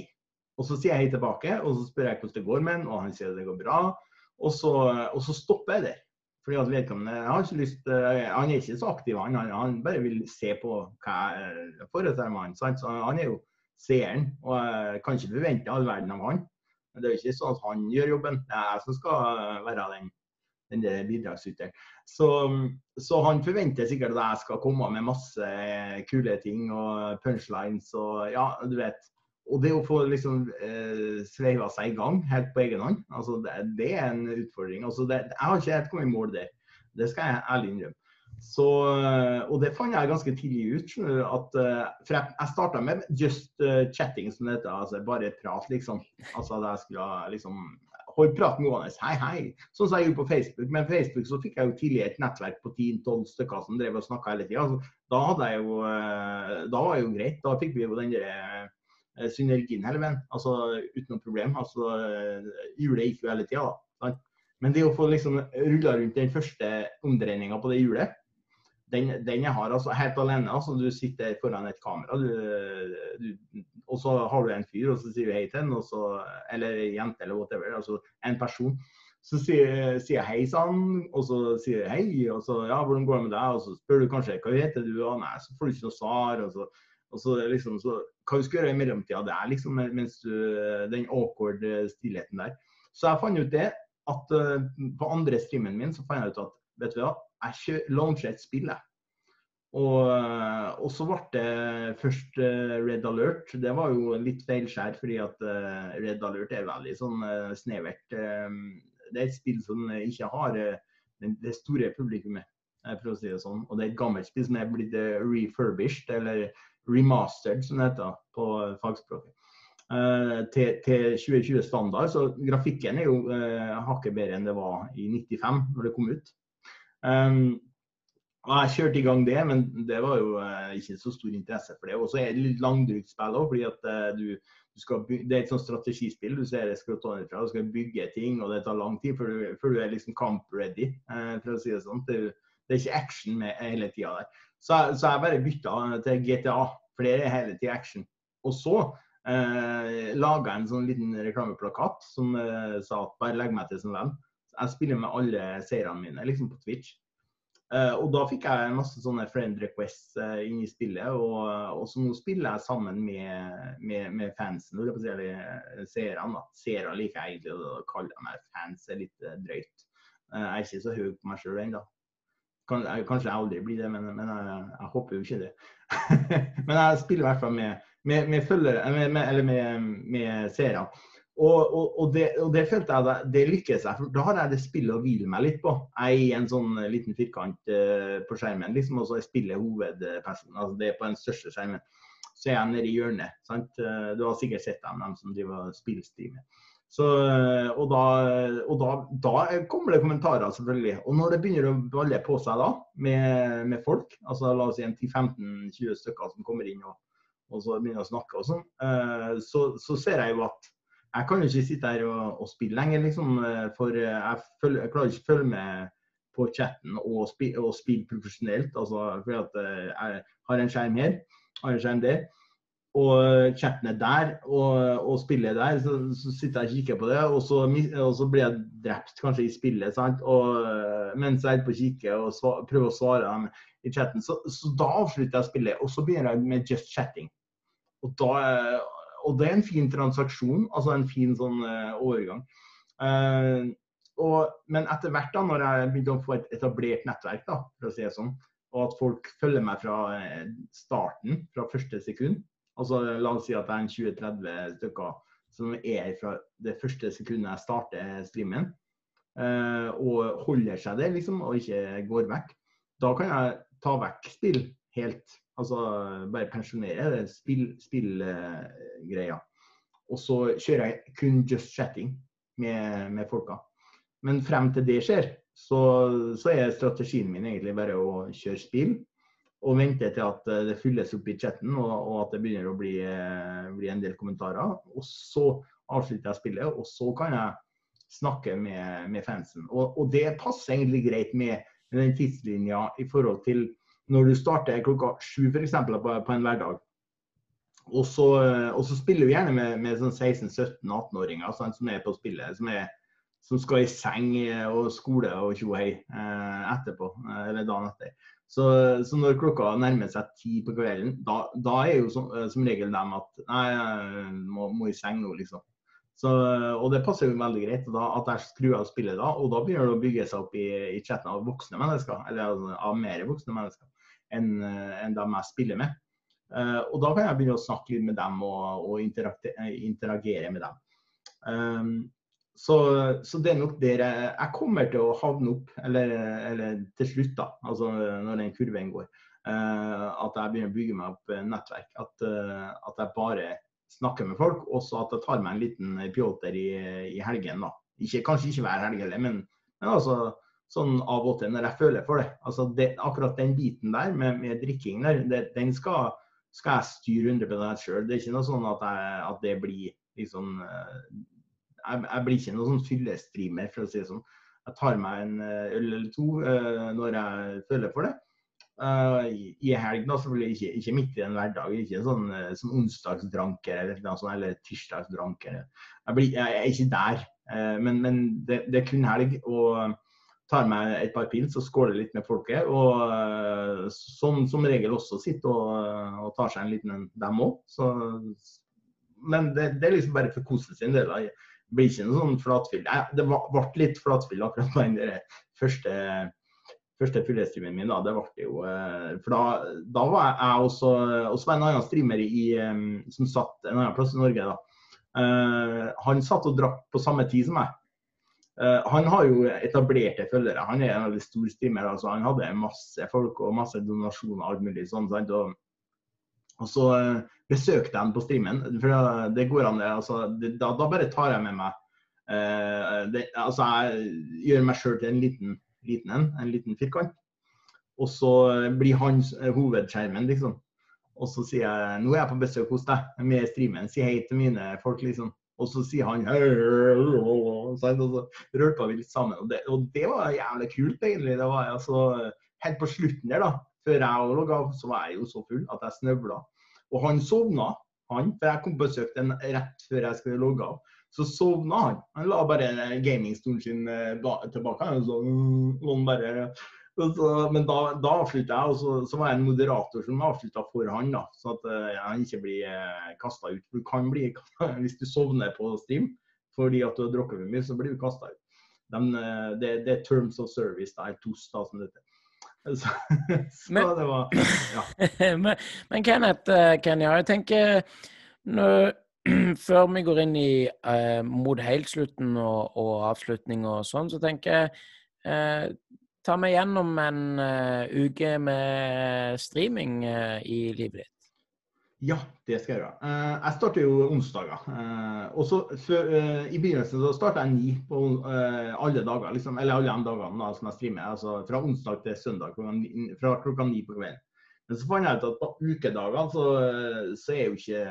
Og så sier jeg hei tilbake, og så spør jeg hvordan det går med han, og han sier det går bra. Og så, og så stopper jeg der. Fordi at vedkommende har ikke lyst, uh, Han er ikke så aktiv, han, han, han bare vil se på hva jeg foretar meg. Sant? Så han er jo seeren, og jeg kan ikke forvente all verden av han. Men det er jo ikke sånn at han gjør jobben, det er jeg som skal være den den bidragsyteren. Så, så, han forventer sikkert at jeg skal komme med masse kule ting og punchlines og ja, du vet. Og det å få liksom eh, sveiva seg i gang helt på egen hånd, altså det, det er en utfordring. Altså det, jeg har ikke helt kommet i mål der. Det skal jeg ærlig innrømme. Så, og det fant jeg ganske tidlig ut. at, eh, For jeg, jeg starta med just uh, chatting, som det heter. Altså bare prat, liksom. Altså at jeg skulle liksom holdt praten gående. Hei, hei. Sånn som jeg gjorde på Facebook. Men på Facebook så fikk jeg jo tidlig et nettverk på 10-12 stykker som drev og snakka hele tida. Altså, da, hadde jeg jo, eh, da var det jo greit. Da fikk vi jo den der eh, synergien hele veien. Altså uten noe problem. Altså, hjulet gikk jo hele tida, da. Men det å få liksom rulla rundt den første omdreininga på det hjulet, den, den, jeg har altså helt alene. altså Du sitter foran et kamera, du, du, og så har du en fyr, og så sier du hei til den, eller jente eller whatever. altså En person. Så sier, sier jeg hei sann, og så sier jeg hei, og så ja, hvordan går det med deg? Og så spør du kanskje hva heter du, og nei, så får du ikke noe svar. og så, og så liksom, så, Hva du skal gjøre i mellomtida, det er liksom mens du, den awkward stillheten der. Så jeg fant ut det, at uh, på andre streamen min så fant jeg ut at vet du hva, jeg launcher et spill, jeg. Og, eh, og, så ble det først eh, Red Alert. Det var jo litt feilskjær, fordi at Red Alert er veldig sånn snevert. Det er et spill som ikke har det store publikummet, for å si det sånn. Og det er et gammelt spill som er blitt refurbished, eller remastered, som det heter på fagspråket. til, til 2020-standard. Så grafikken er jo hakket bedre enn det var i 95, når det kom ut. Um, og Jeg kjørte i gang det, men det var jo uh, ikke så stor interesse for det. Og så er det litt langdrygt spill òg, fordi at uh, du, du bygge, det er et sånt strategispill. Du ser det skrotonifra, du skal bygge ting, og det tar lang tid før du, før du er liksom camp-ready, uh, for å si det sånn. Det, det, er ikke action med hele tida der. Så, så, jeg bare bytta til GTA, for det er hele tida action. Og så uh, laga jeg en sånn liten reklameplakat som sa at bare legg meg til som venn. Jeg spiller med alle seirene mine liksom på Twitch. Uh, og da fikk jeg masse sånne friend requests uh, inn i spillet, og, og, så nå spiller jeg sammen med, med, med fansen, eller uh, seerne. Seere liker jeg egentlig å kalle meg fans, er litt uh, drøyt. jeg er ikke så høy på meg sjøl ennå. Kan, kanskje jeg aldri blir det, men, men jeg, jeg, håper jo ikke det. (laughs) men jeg spiller i hvert fall med, med, med følgere, eller med, med seere. Og, og, og, det, og, det, følte jeg da, det lykkes jeg. for Da har jeg det spillet å hvile meg litt på. Jeg er i en sånn eh, liten firkant uh, på skjermen, liksom, og så spiller hovedpersonen. altså Det er på den største skjermen. Så er jeg nede i hjørnet. sant? Uh, du har sikkert sett dem, dem som driver spillstime. Så, og da, og da, da, kommer det kommentarer, selvfølgelig. Og når det begynner å balle på seg da, med, med folk, altså la oss si en 10-15-20 stykker som kommer inn og, og så begynner å snakke og sånn, så, så ser jeg jo at jeg kan jo ikke sitte her og, og spille lenger, liksom. Eh, for eh, jeg, følger, jeg, klarer ikke å følge med på chatten og, spille, og spille profesjonelt. Altså, fordi at eh, jeg har en skjerm her, har en skjerm der. Og chatten er der, og, og spillet er der. Så, så, sitter jeg og kikker på det, og så, og så, blir jeg drept kanskje i spillet. sant? Og Mens jeg er på kikke og svar, prøver å svare dem i chatten. Så, så da avslutter jeg spillet, og så begynner jeg med just chatting. Og da og det er en fin transaksjon, altså en fin sånn uh, overgang. Uh, og, men etter hvert, da, når jeg begynte å få et etablert nettverk, da, for å si det sånn, og at folk følger meg fra uh, starten, fra første sekund altså La oss si at det er en 20-30 stykker som er fra det første sekundet jeg starter streamen, og holder seg der, liksom, og ikke går vekk. Da kan jeg ta vekk spill helt Altså bare pensjonere spillgreia. Spill, og så kjører jeg kun just chatting med, med folka. Men frem til det skjer, så, så, er strategien min egentlig bare å kjøre spill. Og vente til at det fylles opp i chatten og, og at det begynner å bli, bli, en del kommentarer. Og så avslutter jeg spillet, og så kan jeg snakke med, med fansen. Og, og, det passer egentlig greit med, med den tidslinja i forhold til når du starter klokka sju f.eks. På, på en hverdag, og så, og så, spiller du gjerne med, med sånn 16-17-18-åringer sånn, som er på spillet, som, er, som, skal i seng og skole og tjo hei eh, etterpå, eh, eller dagen etter. Så, så, når klokka nærmer seg ti på kvelden, da, da er jo som, eh, som, regel dem at nei, jeg må, må i seng nå, liksom. Så, og det passer jo veldig greit da, at jeg skrur av spillet da, og da begynner det å bygge seg opp i, i chatten av voksne mennesker, eller altså, av mer voksne mennesker enn eh, en dem jeg spiller med. Uh, og da kan jeg begynne å snakke litt med dem og, og interagere med dem. Um, så, så, det er nok der jeg, jeg, kommer til å havne opp, eller, eller til slutt, da, altså når den kurven går, uh, at jeg begynner å bygge meg opp nettverk. At, at, jeg bare snakker med folk, og så at jeg tar meg en liten pjolter i, i helgen. da. Ikke, kanskje ikke hver helg heller, men, men altså sånn av og til når jeg føler for det. Altså det, akkurat den biten der med, med drikking der, det, den skal, skal, jeg styre 100 sjøl. Det er ikke noe sånn at, jeg, at det blir liksom jeg, jeg, blir ikke noen sånn fyllestreamer, for å si det sånn. Jeg tar meg en eh, øl eller to uh, når jeg føler for det. Uh, I helg, da, selvfølgelig ikke, ikke midt i en hverdag. Ikke sånn uh, som onsdagsdranker eller, sånn, eller tirsdagsdranker. Jeg, blir, jeg, er ikke der. Men, men det, det, er kun helg. Og tar meg et par pils og skåler litt med folket. Og som, som regel også sitter og, og, tar seg en liten en, dem òg. Men det, det, er liksom bare for kosen sin del. Det blir ikke noe sånn flatfyll. Det ble litt flatfyll akkurat på den første første fullhetsstreamen min, da, det ble jo eh, For da, da var jeg også Og en annen streamer i, som satt en annen plass i Norge. da. Uh, han satt og drakk på samme tid som meg. Uh, han har jo etablerte følgere. Han er en av stor streamer. altså Han hadde masse folk og masse donasjoner alt mulig sånn. sant, og, og så uh, besøkte jeg han på streamen. For det går an, altså, det, da, da, bare tar jeg med meg det, altså Jeg gjør meg sjøl til en liten liten en, en liten firkant. Og så blir han eh, hovedskjermen, liksom. Og så sier jeg nå er jeg på besøk hos deg med streamen, si hei til mine folk, liksom. Og så sier han og så rørte vi litt sammen. Og det, og det, var jævlig kult, egentlig. Det var altså Helt på slutten der, da, før jeg logga av, så var jeg jo så full at jeg snøvla. Og han sovna, han. For jeg kom på besøk den rett før jeg skulle logge av. Så sovna han. Han la bare gamingstolen sin tilbake. tilbake. Så, sånn bare, så, men da, da avslutta jeg, og så, så, var jeg en moderator som avslutta for han. da, Så at han ikke blir uh, eh, kasta ut. Du kan bli, (laughs) Hvis du sovner på stream fordi at du har drukket for mye, så blir du kasta ut. Den, uh, det, det, er terms of service. Det er TOS, da, som dette. (laughs) Så, så men, det var Ja. (laughs) men, men Kenneth, Kenya, jeg tenker nå, (clears throat) før vi går inn i eh, mot helt slutten og, og, avslutning og sånn, så tenker jeg eh, ta meg gjennom en uh, uke med streaming uh, i livet ditt. Ja, det skal jeg gjøre. Uh, jeg starter jo onsdager. og så I begynnelsen så starta jeg ni på alle dager, liksom, eller alle de dagene da, som jeg streamer. Altså fra onsdag til søndag fra klokka ni på kvelden. Men så fant jeg ut at på ukedagene så, så er jo ikke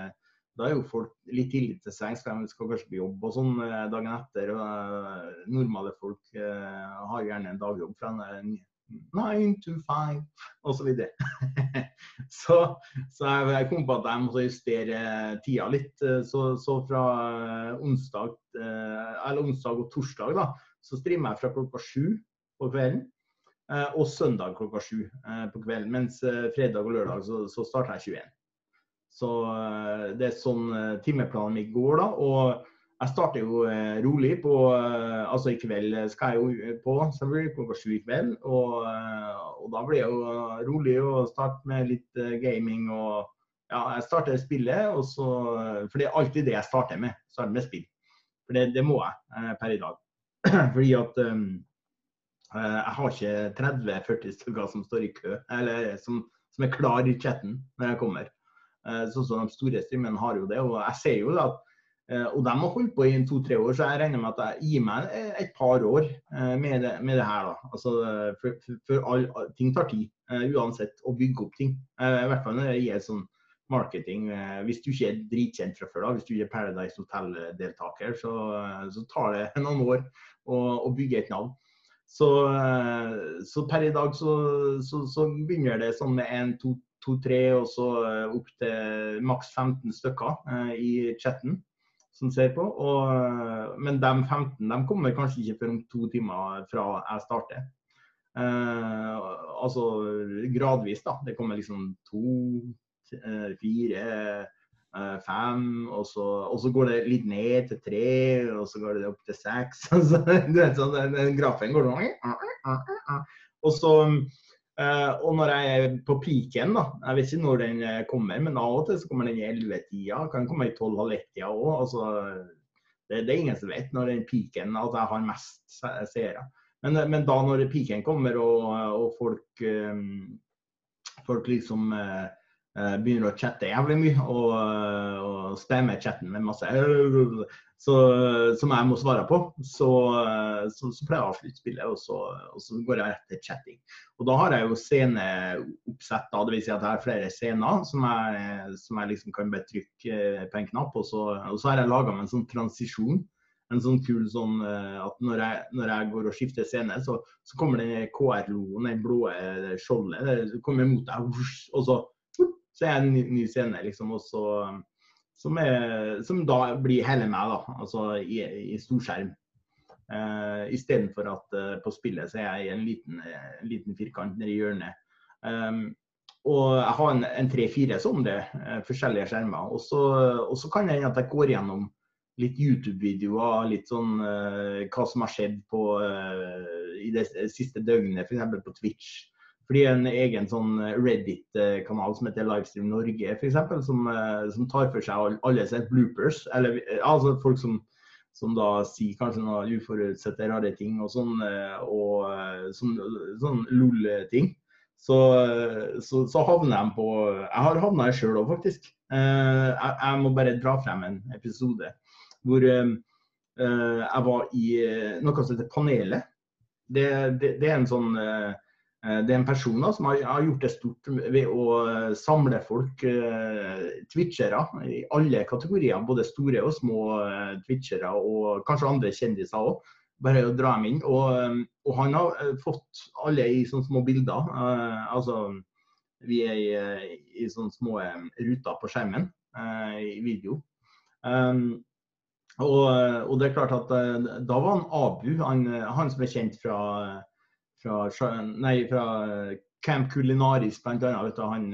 da er jo folk litt tidlig til sengs, for de skal kanskje på jobb og sånn eh, dagen etter. og uh, Normale folk uh, har gjerne en dagjobb fra nine to five osv. (laughs) Så, så, jeg, kom på at jeg måtte justere tida litt. Så, så fra onsdag, onsdag og torsdag da, så streamer jeg fra klokka sju på kvelden. Og søndag klokka sju på kvelden. Mens fredag og lørdag så, så starter jeg 21. Så eh, det er sånn eh, timeplanen min går, da. Og jeg starter jo eh, rolig på Altså i kveld skal jeg jo på selvfølgelig klokka sju i kveld. Og, og, da blir jeg jo rolig og starte med litt gaming og Ja, jeg starter spillet, og så For det er alltid det jeg starter med. Starter med spill. For det, det må jeg per i dag. (clears throat) Fordi at um, jeg har ikke 30-40 stykker som står i kø, eller som, som er klar i chatten når jeg kommer. Eh, sånn som de store streamerne har jo det. Og jeg ser jo at eh, og de har holdt på i to-tre år, så jeg regner med at jeg gir meg et par år eh, med det, med det her. da. Altså, for, for, all, ting tar tid, uansett, å bygge opp ting. I hvert fall når det gjelder sånn marketing. Hvis du ikke er dritkjent fra før, da, hvis du ikke er Paradise Hotel-deltaker, så, så, tar det noen år å, å bygge et navn. Så, så, per i dag så, så, så begynner det sånn med en, to, to-tre og så eh, opp til maks 15 stykker eh, i chatten som ser på. Og, eh, men de 15 de kommer kanskje ikke før om to timer fra jeg starter. Eh, altså gradvis, da. Det kommer liksom to, fire, fem, og så, og så, går det litt ned til tre, og så går det opp til seks. (laughs) du vet sånn, den grafen går sånn. Og så og når jeg er på peaken, da, jeg vet ikke når den eh, kommer, men av og til så kommer den i 11-tida, kan komme i 12-halv 1-tida òg. Altså, det, det, er ingen som vet når den peaken at jeg har mest seere. Men, eh, men, da når peaken kommer og, og folk, folk liksom begynner å chatte jævlig mye og, og spamme chatten med masse så, som jeg må svare på, så, så, så pleier jeg å avslutte spillet, og så, og så, går jeg rett til chatting. Og da har jeg jo sceneoppsett, da, dvs. Si at jeg har flere scener som jeg, som jeg liksom kan bare trykke på en knapp, og så, og har jeg laga meg en sånn transisjon en sånn kul sånn at når jeg, når jeg går og skifter scene, så, så kommer den KR-loen, det blå skjoldet, det kommer mot deg, og så, så er jeg en ny, ny scene, liksom. Og så, som, er, som, da blir hele meg, da. Altså i, i storskjerm. Uh, Istedenfor at uh, på spillet så er jeg i en liten, en liten firkant nede i hjørnet. Um, og jeg har en, en tre-fire sånne uh, forskjellige skjermer. Og så kan det hende at jeg går gjennom litt YouTube-videoer, litt sånn eh, hva som har skjedd på, eh, i det siste døgnet, f.eks. på Twitch. Fordi en egen sånn Reddit-kanal som heter Livestream Norge, f.eks., som, eh, som tar for seg alle sine bloopers. Eller altså folk som, som da sier kanskje noen uforutsette rare ting og sånn, eh, og eh, sånn, sånn LOL-ting så, så, så, havner jeg på Jeg har havna i sjøl òg, faktisk. Eh, jeg, jeg, må bare dra frem en episode hvor eh, jeg var i eh, noe som heter Panelet. Det, det, det, er en sånn det er en person da, som har, har, gjort det stort ved å samle folk, twitchere, i alle kategorier. Både store og små twitchere, og kanskje andre kjendiser òg bare å dra dem inn. Og, og, han har fått alle i sånne små bilder. Altså, vi er i, i sånne små ruter på skjermen i video. Um, og, og, det er klart at da var han Abu, han, han som er kjent fra, fra, nei, fra Camp Culinaris bl.a. Han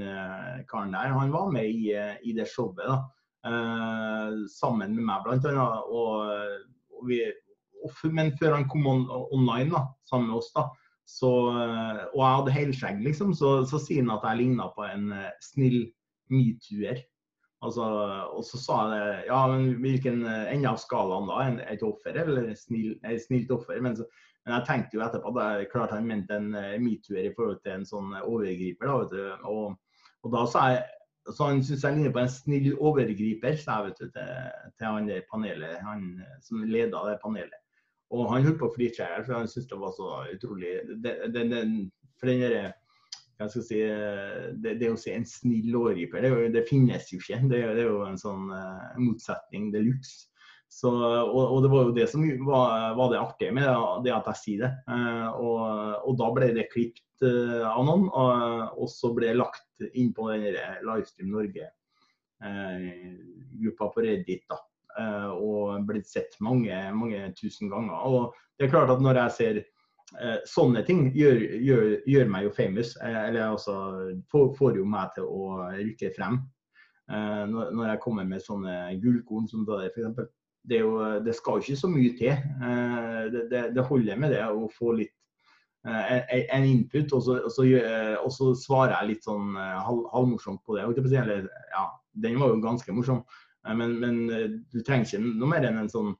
karen der. Han var med i, i det showet da, sammen med meg bl.a. Og, og vi men før han kom on online da, sammen med oss, da, så, og jeg hadde helskjegg, liksom, så, så, sier han at jeg ligna på en snill metoo-er. Altså, og så sa jeg ja, men hvilken ende av skalaen da? Et offer eller snill, et snilt offer? Men, så, men, jeg tenkte jo etterpå at det klart han mente en uh, metoo-er i forhold til en sånn overgriper. da, vet og, og da sa jeg så han syns jeg ligner på en snill overgriper, sa jeg vet du, til, til han der panelet, han som leda det panelet. Og han holdt på å flire seg for han syntes det var så utrolig det, det, det, For den derre hva skal jeg si, det, det, å si en snill overgriper, det, det, finnes jo ikke. Det, det er jo en sånn uh, motsetning de luxe. Så, og, og, det var jo det som var, var det artige med det, at jeg sier det. Uh, og, og, da ble det klippet uh, av noen, og, og, så ble det lagt inn på den Livestream Norge-gruppa på Reddit. da. Eh, og blitt sett mange, mange tusen ganger. Og det er klart at når jeg ser eh, sånne ting, gjør, gjør, gjør, meg jo famous. Eh, eller altså får, får, jo meg til å rykke frem. Når, når jeg kommer med sånne gullkorn som det der, f.eks. Det, det skal ikke så mye til. Det, det, det holder med det å få litt en input, og så, og, så, og så, svarer jeg litt sånn halvmorsomt på det. Ja, den var jo ganske morsom. Men, men, eh, du trenger ikke noe mer enn en sånn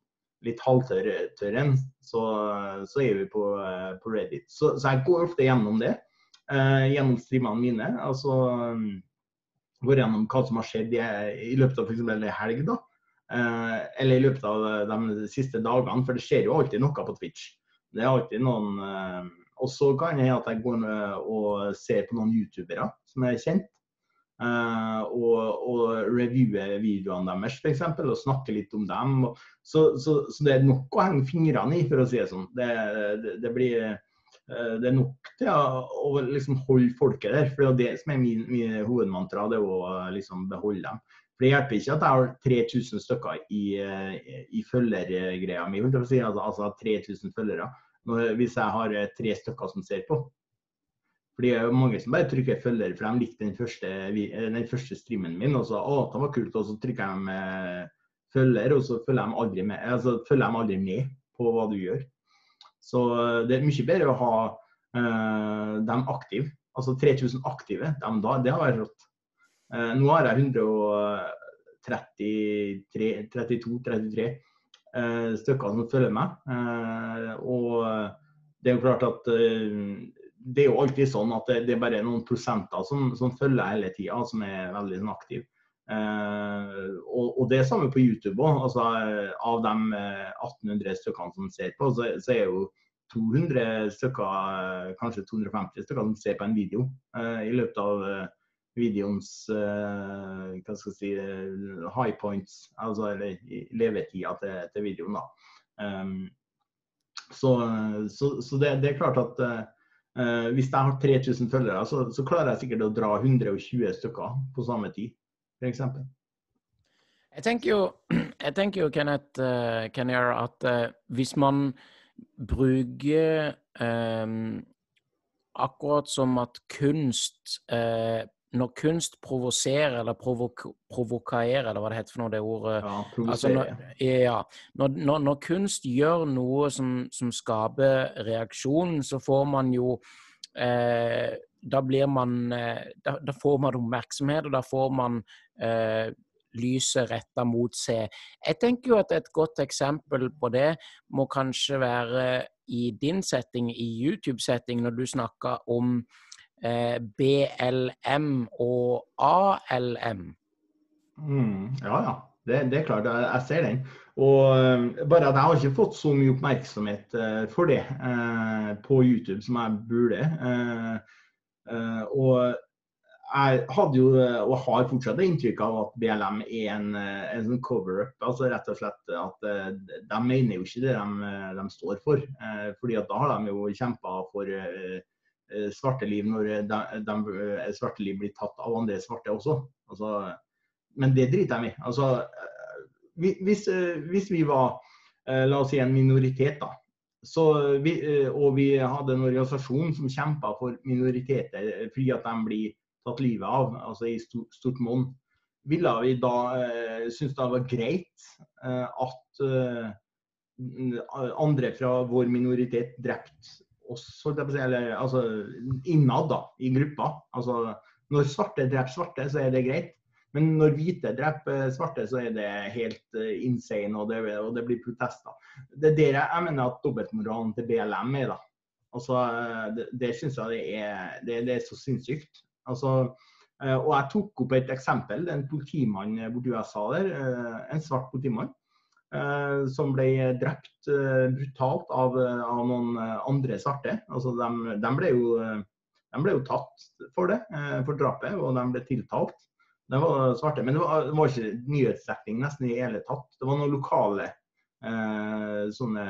litt halvtørr en, så, så, er vi på, eh, på Reddit. Så, jeg går ofte gjennom det, eh, gjennom streamene mine. Altså går gjennom hva som har skjedd i, i løpet av f.eks. en helg, da. Eh, eller i løpet av de siste dagene, for det skjer jo alltid noe på Twitch. Det er alltid noen eh, Og så kan det hende at jeg går og ser på noen youtubere som er kjent. Uh, og, og reviewer videoene deres f.eks. og snakke litt om dem. Så, så, så, det er nok å henge fingrene i, for å si det sånn. Det, det, det blir det er nok til å liksom holde folket der. For det er det som er min, min hovedmantra, det er å liksom beholde dem. For Det hjelper ikke at jeg har 3000 stykker i, i følgergreia mi. Altså 3000 følgere. Hvis jeg har tre stykker som ser på, for det er jo mange som bare trykker følger, for de likte den første, eh, den første streamen min. Og så å, det var kult, og så trykker de følger, og så følger de aldri med, altså, følger de aldri med på hva du gjør. Så eh, det er mye bedre å ha øh, dem aktive. Altså 3000 aktive, dem da, det har vært rått. Uh, nå har jeg 132-33 uh, stykker som følger meg. og det er jo klart at det er jo alltid sånn at det, er bare noen prosenter som, som følger hele tida, som er veldig sånn aktive. Uh, og, og, det er samme på YouTube òg. Altså, av de 1800 eh, stykkene som ser på, så, så, er jo 200 stykker, kanskje 250 stykker som ser på en video uh, i løpet av eh, videoens uh, hva skal jeg si, high points, altså eller levetida til, til videoen. da. Um, så, så, så det, det, er klart at uh, hvis jeg har 3000 følgere, så, så, klarer jeg sikkert å dra 120 stykker på samme tid, f.eks. Jeg tenker jo, (clears throat) jeg tenker jo Kenneth, uh, Kenneth at uh, hvis man bruker um, Akkurat som at kunst når kunst provoserer, eller provok provokerer, eller hva det heter for noe, det ordet Ja, altså når, ja, når, når, når, kunst gjør noe som, som, skaper reaksjon, så får man jo eh, Da blir man eh, da, da, får man oppmerksomhet, og da får man eh, lyset retta mot seg. Jeg tenker jo at et godt eksempel på det må kanskje være i din setting, i YouTube-setting, når du snakker om BLM og ALM. Mm, ja, ja. Det, det, er klart, jeg ser den. Og eh, bare at jeg har ikke fått så mye oppmerksomhet uh, for det på YouTube som jeg burde. Og jeg hadde jo, og har fortsatt inntrykk av at BLM er en, en sånn cover-up. altså Rett og slett at de mener jo ikke det de, de står for. fordi at da har de jo kjempa for Eh, svarte liv når de, de, eh, svarte liv blir tatt av andre svarte også. Altså, men det driter jeg i. Altså, eh, hvis, hvis, vi var la oss si en minoritet, da, vi, og vi hadde en organisasjon som kjempa for minoriteter fordi at de blir tatt livet av, altså i stort, stort monn, ville vi da synes det var greit at andre fra vår minoritet drept oss, eller altså innad da, i gruppa. Altså, når svarte dreper svarte, så er det greit. Men når hvite dreper svarte, så er det helt uh, insane, og det, og det, blir protester. Det er der jeg mener at dobbeltmoralen til BLM er. da. Altså, Det, det syns jeg det er, det, det er så sinnssykt. Altså, og jeg tok opp et eksempel. En politimann borti USA der, en svart politimann, Eh, som ble drept eh, brutalt av, eh, av, noen andre svarte. Altså de, de, ble jo, de, ble jo, tatt for det, for drapet, og de ble tiltalt. De var svarte, Men det var, det var ikke nyhetsdekning nesten i hele tatt. Det var noen lokale eh, sånne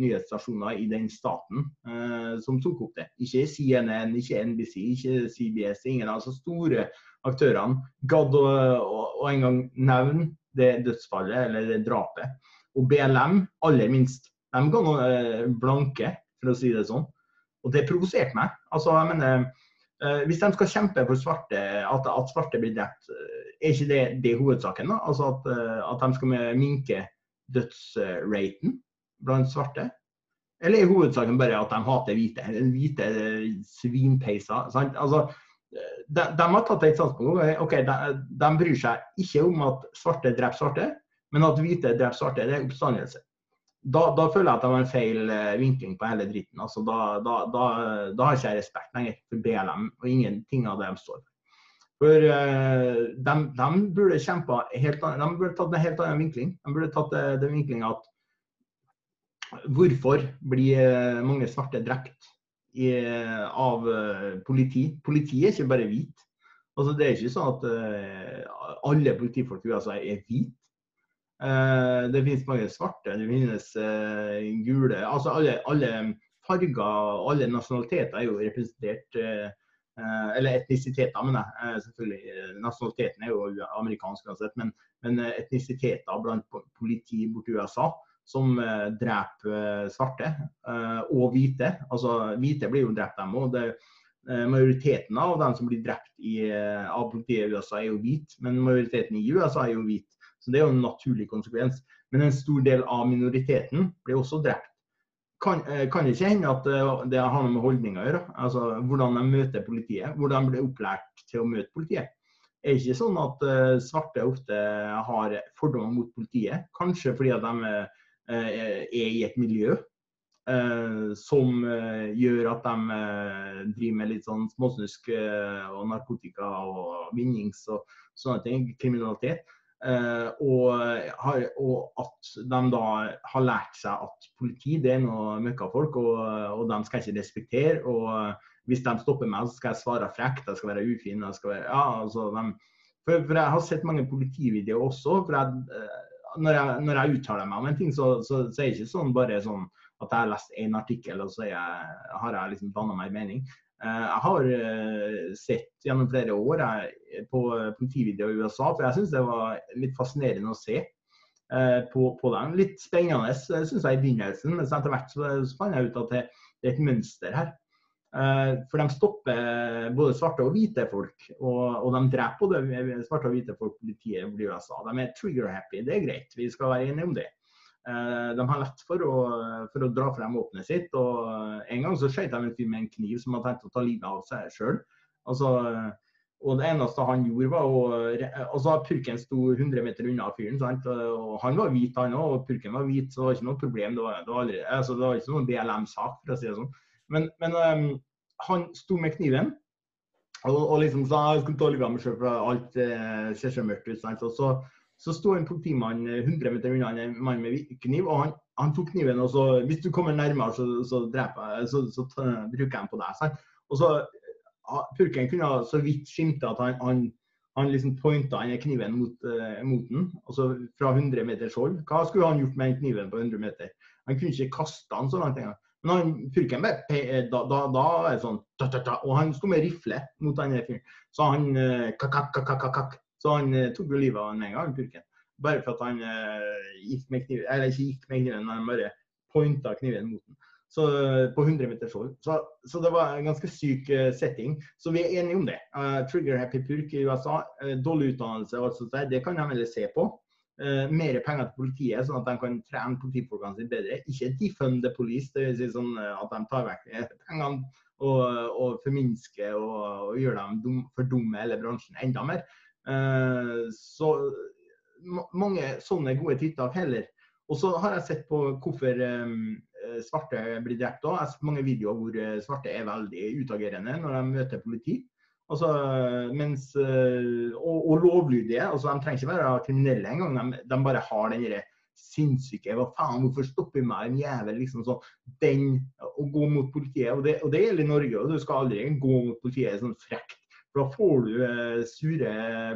nyhetsstasjoner i den staten eh, som tok opp det. Ikke CNN, ikke NBC, ikke CBS. Ingen av de store aktørene gadd å, å, å engang nevne det dødsfallet eller det drapet. Og BLM, aller minst. De ga eh, blanke, for å si det sånn. Og det provoserte meg. Altså, jeg mener, eh, Hvis de skal kjempe for svarte, at, at svarte blir drept, eh, er ikke det, det hovedsaken? da? Altså at, at de skal minke dødsraten blant svarte? Eller er hovedsaken bare at de hater hvite? Hvite svinpeiser. sant? Altså, de, de, har tatt et standpunkt. ok, de, de, bryr seg ikke om at svarte dreper svarte, men at hvite dreper svarte. Det er oppstandelse. Da, da, føler jeg at de har en feil uh, vinkling på hele dritten. Altså, da, da, da, har ikke jeg respekt lenger for BLM og ingenting av det de står for. Uh, de, de, burde kjempa helt De burde tatt en helt annen vinkling. De burde tatt uh, den vinklinga at hvorfor blir mange svarte drept? Av eh, politi. Politiet er ikke bare hvit. Altså, det er ikke sånn at uh, alle politifolk i USA er hvite. Uh, det finnes mange svarte, det finnes uh, gule Altså alle, alle, farger og alle nasjonaliteter er jo representert Eller etnisiteter, mener jeg. selvfølgelig. Nasjonaliteten er jo amerikansk uansett, men, men etnisiteter blant politi borti USA som eh, dreper eh, svarte eh, og hvite. Altså Hvite blir jo drept, dem òg. Majoriteten av dem som blir drept i, av politiet i USA, er jo hvite. Men majoriteten i USA er jo hvit. Så det er jo en naturlig konsekvens. Men en stor del av minoriteten blir også drept. Kan, kan det ikke hende at det har noe med holdninger å gjøre? Altså Hvordan de møter politiet. Hvordan de blir opplært til å møte politiet. Er det ikke sånn at svarte ofte har fordommer mot politiet? Kanskje fordi at de Eh, er i et miljø eh, som eh, gjør at de driver med litt sånn småsnusk og narkotika og vinnings og sånne ting, kriminalitet. Og, har, og, at de da har lært seg at politi det er noe møkkafolk, og, og de skal ikke respektere. Og hvis de stopper meg, så skal jeg svare frekt, jeg skal være ufin. Jeg skal være, ja, altså, de, for, for, jeg har sett mange politivideoer også. for jeg, når, jeg, når jeg uttaler meg om en ting, så, så, så, er det ikke sånn bare sånn at jeg har lest én artikkel, og så jeg, har jeg liksom danna meg mening. Eh, jeg har sett gjennom flere år jeg, på politivideoer i USA, for jeg syns det var litt fascinerende å se på, på dem. Litt spennende syns jeg i begynnelsen, men etter hvert så fant jeg ut at det, det er et mønster her. Eh, for de stopper både svarte og hvite folk, og, de dreper både svarte og hvite folk politiet blir USA. De er trigger-happy, det er greit, vi skal være enige om det. Eh, de har lett for å, for å dra frem våpenet sitt. og En gang så skjøt de en fyr med en kniv som hadde tenkt å ta livet av seg sjøl. Altså, og det eneste han gjorde, var å altså Purken sto 100 meter unna fyren. Sant? og Han var hvit, han òg, og purken var hvit, så det var ikke noe problem. Det var, det var, aldri, altså, det var ikke noen BLM-sak, for å si det sånn. Men, men um, han sto med kniven og, og liksom sa jeg skulle ta livet av meg sjøl, for alt eh, ser så mørkt ut. Og så, så sto en politimann 100 eh, meter unna en mann med kniv, og han, han, tok kniven og så Hvis du kommer nærmere, så, så jeg, så, så, så bruker jeg den på deg. Sant? Og så Purken kunne så vidt skimte at han, han, han liksom pointa kniven mot, uh, mot den, altså fra 100 meters hold. Hva skulle han gjort med den kniven på 100 meter? Han kunne ikke kaste den så langt engang. Men han, purken bare eh, da, da, da, er det sånn da, ta, ta, Og han sto med rifle mot denne fyren. Så han uh, kakak. Så han uh, tok jo livet av ham en gang, purken. Bare for at han uh, gikk med kniven, eller ikke gikk med kniven, men han bare pointa kniven mot den. Så, på 100 meters hold. Så, så, det var en ganske syk setting. Så vi er enige om det. Trigger Happy Purk i USA, dårlig utdannelse og alt sånt der, det kan de heller se på uh, mer penger til politiet, sånn at de kan trene politifolkene sine bedre. Ikke defund the police, dvs. Si sånn eh, at de tar vekk pengene og, og forminsker og, og gjør dem dum, for dumme eller bransjen enda mer. Uh, så mange sånne gode tiltak heller. Og så har jeg sett på hvorfor um, svarte blir drept òg. Jeg har sett mange videoer hvor svarte er veldig utagerende når de møter politi. Altså, mens, eh, og, og, lovlydige. altså De trenger ikke være kriminelle engang. De, de bare har den derre sinnssyke Hva faen, hvorfor stopper meg en jævel? liksom sånn, Den å gå mot politiet. Og det, og det gjelder i Norge. og Du skal aldri gå mot politiet sånn frekt. For da får du eh, sure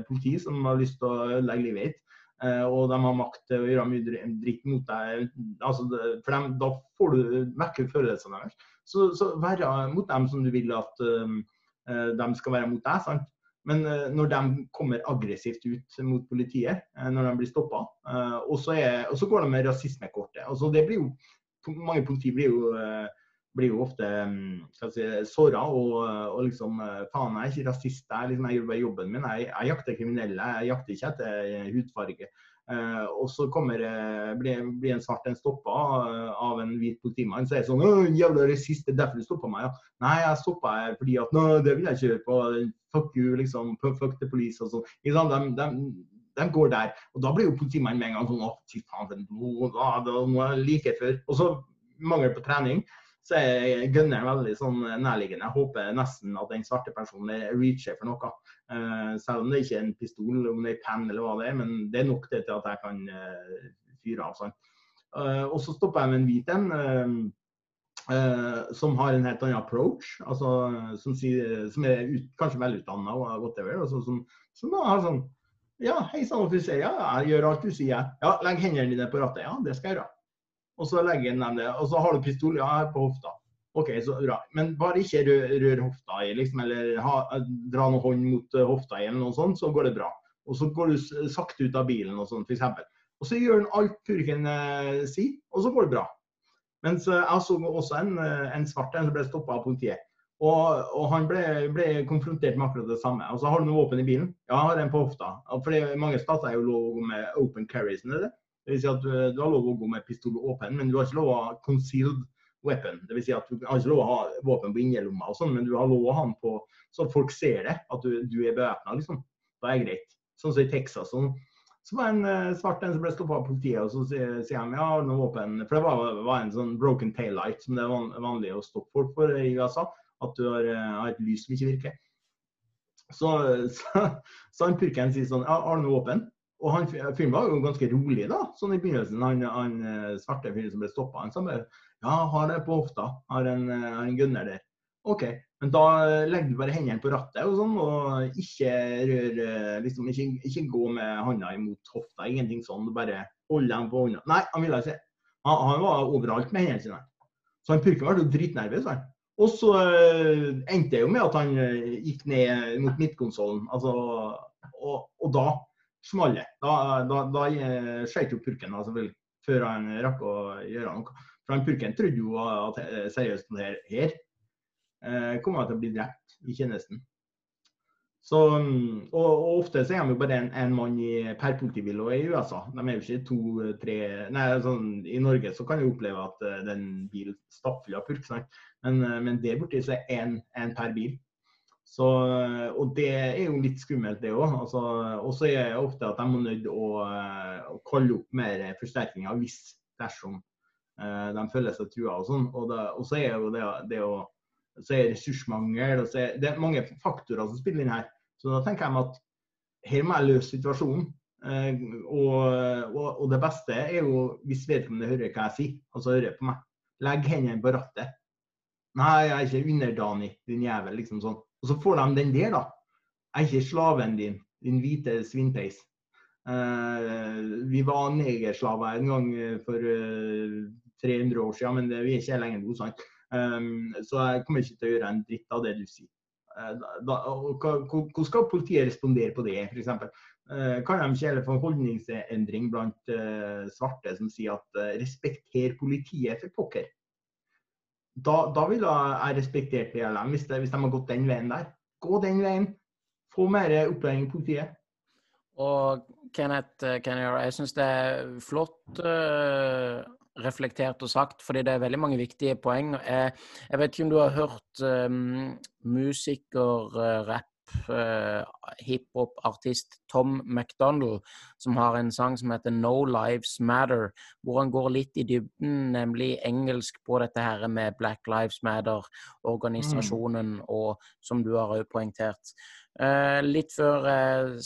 politi som har lyst til å legge livet ditt. Eh, og de har makt til å gjøre mye dritt mot deg. altså for dem, Da får du vekke følelsene deres. Så, så være mot dem som du vil at um, de skal være mot deg. sant? Men eh, når de kommer aggressivt ut mot politiet, eh, når de blir stoppa, og, så går de med rasismekortet. Altså det blir jo, mange politi blir jo, blir jo ofte mm, si, såra og, og, liksom Faen, jeg er ikke rasist, jeg, liksom, jeg gjør bare jobben min. Jeg, jeg jakter kriminelle, jeg jakter ikke etter hudfarge. Uh, og så kommer, uh, blir, blir, en svart en stoppa uh, av en hvit politimann. Så er det sånn 'Jævla rasist, det er derfor du stoppa meg', ja. Nei, jeg stoppa fordi at Nå, det vil jeg ikke gjøre på. Fuck you, liksom. Fuck the police og sånn. De, de, de, går der. Og da blir jo politimannen med en gang sånn 'Å, fy faen, det er noe like før'. Og så mangel på trening så er gunneren veldig sånn nærliggende. Jeg håper nesten at den svarte personen reacher for noe. Uh, selv om det ikke er en pistol, om det er penn eller hva det er, men det er nok det til at jeg kan uh, fyre av. sånn. Uh, og så stopper jeg med en hvit en. som har en helt annen approach, altså, som, sier, som er ut, kanskje velutdanna og whatever. Altså, som, som har sånn Ja, hei sann, offiser. Ja, jeg gjør alt du sier. Ja, legg hendene dine på rattet. Ja, det skal jeg gjøre. Og så legger han det. Og så har du pistol ja, på hofta. OK, så bra. Men bare ikke rør, rør hofta i, liksom, eller ha, dra noen hånd mot eh, hofta i, eller noe sånt, så går det bra. Og så går du sakte ut av bilen og sånn, f.eks. Og så gjør han alt purken eh, sier, og så går det bra. Mens eh, jeg så også en, eh, en svart en som ble stoppa av politiet. Og, og, han ble, ble, konfrontert med akkurat det samme. Og så har du noe våpen i bilen? Ja, jeg har en på hofta. For mange stater er jo lov med open carries. Er det? Det vil si at du, du, har lov å gå med pistol åpen, men du har ikke lov å ha concealed weapon. Det vil si at du har ikke lov å ha våpen på innerlomma, og sånn, men du har lov å ha den på så at folk ser det, at du, du er bevæpna. Liksom. Da er det greit. Sånn som i Texas. Sånn. Så var det en uh, svart en som ble stoppa av politiet, og så sier, sier ja, har noe våpen. For det var, var, en sånn broken taillight som det er vanlig å stoppe folk for i USA. At du har, uh, har et lys som ikke virker. Så, (laughs) så, så han purken sier sånn ja, har du noe våpen? Og han fyren var jo ganske rolig da, sånn i begynnelsen. Han, han eh, svarte fyren som ble stoppa, han sa bare ja, har det på hofta. Har en, eh, en gunner der. OK. Men da legger du bare hendene på rattet og sånn, og ikke rør eh, liksom, ikke, ikke, gå med hånda imot hofta. Ingenting sånn. Du bare holde dem på hånda. Nei, han ville ikke. Han, han var overalt med hendene sine. Så han purken ble dritnervøs. han. Og så endte det jo med at han gikk ned mot midtkonsollen. Altså, og, og, da smalt. Da, da, da uh, skjøt jo purken da, selvfølgelig, før han rakk å gjøre noe. For han purken trodde jo at seriøst det her, her kom kommer til å bli drept i tjenesten. Så, og, og, ofte så er de jo bare en, en mann i, per politibil og i USA. De er jo ikke to-tre Nei, sånn, I Norge så kan du oppleve at uh, den bilen stappfull av purk, men, uh, men der borte så er én per bil. Så, og det er jo litt skummelt, det òg. Altså, og så er det ofte at de må nødt å, uh, å kalle opp mer forsterkninger hvis dersom uh, de føler seg trua og sånn. Og, og, så er jo det, det å så er ressursmangel. og så er Det er mange faktorer som spiller inn her. Så da tenker jeg at her må jeg løse situasjonen. Eh, og, og, og, det beste er jo hvis vedkommende hører hva jeg sier, altså hører på meg. Legg hendene på rattet. Nei, jeg er ikke underdanig, din jævel. liksom sånn. Og så får de den der, da. Jeg er ikke slaven din, din hvite svinpeis. Uh, vi var negerslaver en gang for uh, eh, 300 år siden, men det, vi er ikke lenger nå. sant? Um, så jeg kommer ikke til å gjøre en dritt av det du sier. Eh, hvordan skal politiet respondere på det, f.eks.? Uh, kan de ikke få en holdningsendring blant eh, svarte som sier at respekter politiet for pokker? Da, da ville jeg respektert PLM hvis, hvis de har gått den veien der. Gå den veien. Få mer opplæring i politiet. Og Kenneth, Kenneth jeg syns det er flott uh, reflektert og sagt, fordi det er veldig mange viktige poeng. Jeg, jeg vet ikke om du har hørt um, musiker, uh, rap, uh, hiphop-artist Tom McDonald, som har en sang som heter No Lives Matter, hvor han går litt i dybden, nemlig engelsk, på dette her med Black Lives Matter-organisasjonen, mm. og som du har òg poengtert. Uh, litt før uh,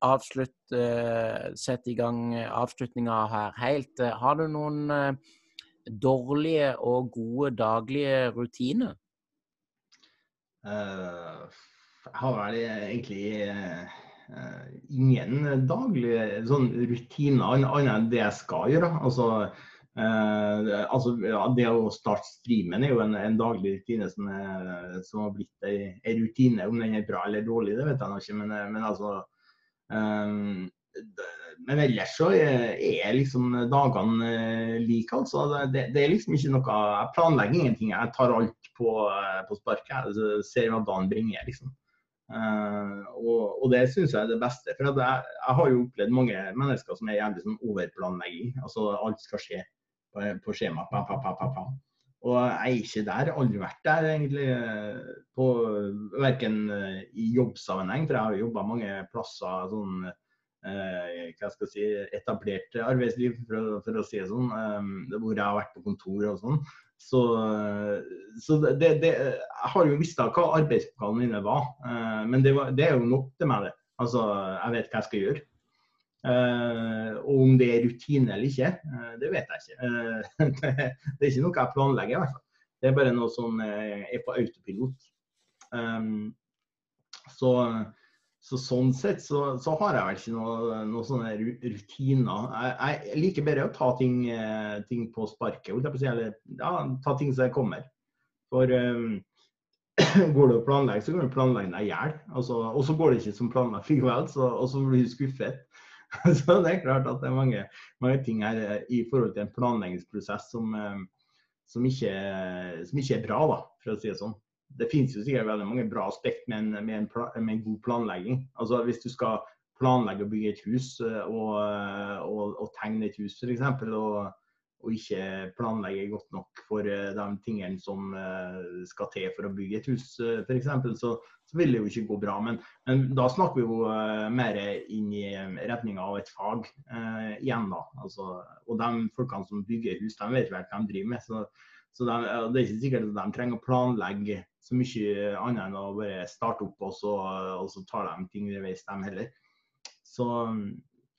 avslutt, eh, sette i gang avslutninga her helt. Eh, har du noen eh, dårlige og gode daglige rutiner? Uh, har vel egentlig uh, ingen daglige sånn rutiner annet enn det jeg skal gjøre. Altså, uh, altså ja, det å starte streamen er jo en, en daglig rutine som, er, som har blitt en rutine. Om den er bra eller dårlig, det vet jeg ikke. Men, men altså, Ehm, men ellers så er liksom dagene eh, like, altså. Det, det, er liksom ikke noe Jeg planlegger ingenting. Jeg tar alt på, eh, på sparket. Jeg ser hva dagen bringer, liksom. Uh, og, og, det syns jeg er det beste. For jeg, jeg, har jo opplevd mange mennesker som er jævlig sånn overplanlegging. Altså alt skal skje på, på skjema. Pa, pa, pa, og jeg er ikke der. Aldri vært der, egentlig. På, verken i jobbsammenheng, for jeg har jobba mange plasser sånn eh, hva skal jeg si, etablert arbeidsliv, for, for å si det sånn. Eh, hvor jeg har vært på kontor og sånn. Så, så det, det, jeg har jo visst hva arbeidsoppgavene mine var. Eh, men det, var, det, er jo nok til meg, det. Altså, jeg vet hva jeg skal gjøre. Uh, og om det er rutine eller ikke, uh, det vet jeg ikke. (laughs) Det, er ikke noe jeg planlegger, i hvert fall. Det er bare noe som er på autopilot. Så, så, sånn sett så, så, har jeg vel ikke noen noe sånne rutiner. Jeg, jeg, liker bedre å ta ting, ting på sparket, eller ja, ta ting som kommer. For um, (clears throat) går det å planlegge, så kan du planlegge deg i hjel. Altså, og så går det ikke som planlagt likevel, og så blir du skuffet. (laughs) Så det er klart at det er mange, mange ting her eh, i forhold til en planleggingsprosess som, eh, som, ikke, som ikke, er bra, da, for å si det sånn. Det finnes jo sikkert veldig mange bra aspekt med en, med en, med en god planlegging. Altså Hvis du skal planlegge å bygge et hus eh, og, og, og tegne et hus f.eks. Og, og ikke planlegge godt nok for de tingene som skal til for å bygge et hus f.eks., så, så vil det jo ikke gå bra. Men, men da snakker vi jo mer inn i eh, retninga av et fag eh, igjen, da. Altså, og de folkene som bygger hus, de vet vel hva de driver med. Så, så de, det er ikke sikkert at de trenger å planlegge så mye annet enn å bare starte opp, og så, og så tar de ting underveis, de heller. Så,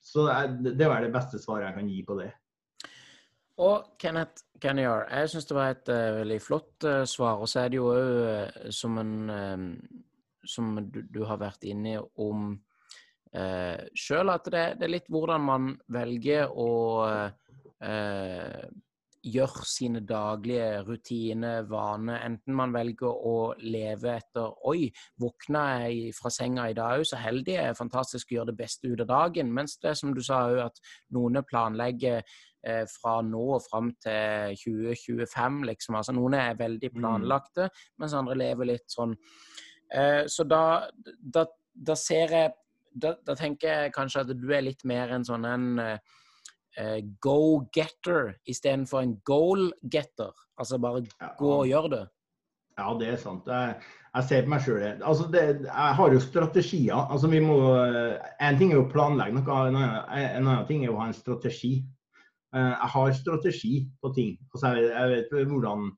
så det, er var det beste svaret jeg kan gi på det. Og Kenneth Kennyar, jeg syns det var et uh, veldig flott uh, svar. Og så er det jo òg uh, som en som du, du, har vært inne om uh, sjøl at det, det, er litt hvordan man velger å gjøre sine daglige rutiner, vaner. Enten man velger å leve etter Oi, våkna jeg fra senga i dag òg, så heldig jeg er fantastisk å gjøre det beste ut av dagen. Mens det som du sa òg, at noen planlegger eh, fra nå og fram til 2025, liksom. Altså noen er veldig mm. planlagte, mens andre lever litt sånn. Eh, så da, da, da, ser jeg da, da, tenker jeg kanskje at du er litt mer en sånn en eh, go-getter istedenfor en goal-getter. Altså bare gå og gjør det. Ja, det er sant. Jeg, jeg ser på meg sjøl altså Jeg har jo strategier. Altså vi må, En ting er jo å planlegge noe, en annen, en annen ting er å ha en strategi. Uh, jeg har strategi på ting. Altså jeg, jeg vet hvordan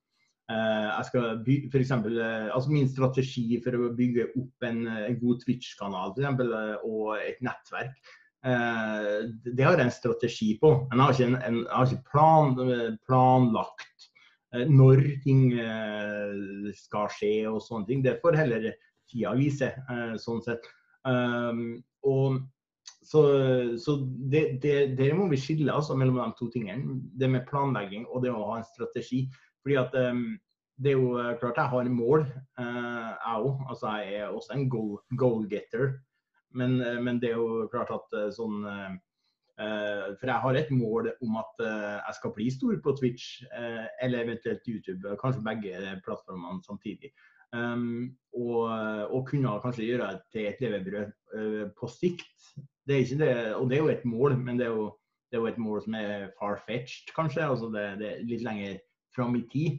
jeg skal bygge f.eks. Uh, altså min strategi for å bygge opp en, en god Twitch-kanal og et nettverk Eh, det har jeg en strategi på. Men jeg har ikke, en, en, jeg har ikke plan, planlagt eh, når ting eh, skal skje og sånne ting. Det får heller tida vise, sånn sett. og så, så det, det, det, må vi skille altså, mellom de to tingene. Det med planlegging og det å ha en strategi. Fordi at det er jo klart jeg har mål, jeg òg. Altså, jeg er også en goal, goal. Men, eh, men, det er jo klart at eh, sånn eh, For jeg har et mål om at jeg skal bli stor på Twitch, eller eventuelt YouTube. Kanskje begge plattformene samtidig. Um, og, og, kunne kanskje gjøre det til et levebrød uh, på sikt. Det er ikke det, og det er jo et mål, men det er jo, det er jo et mål som er far-fetched, kanskje. altså det, det, er litt lenger fram i tid.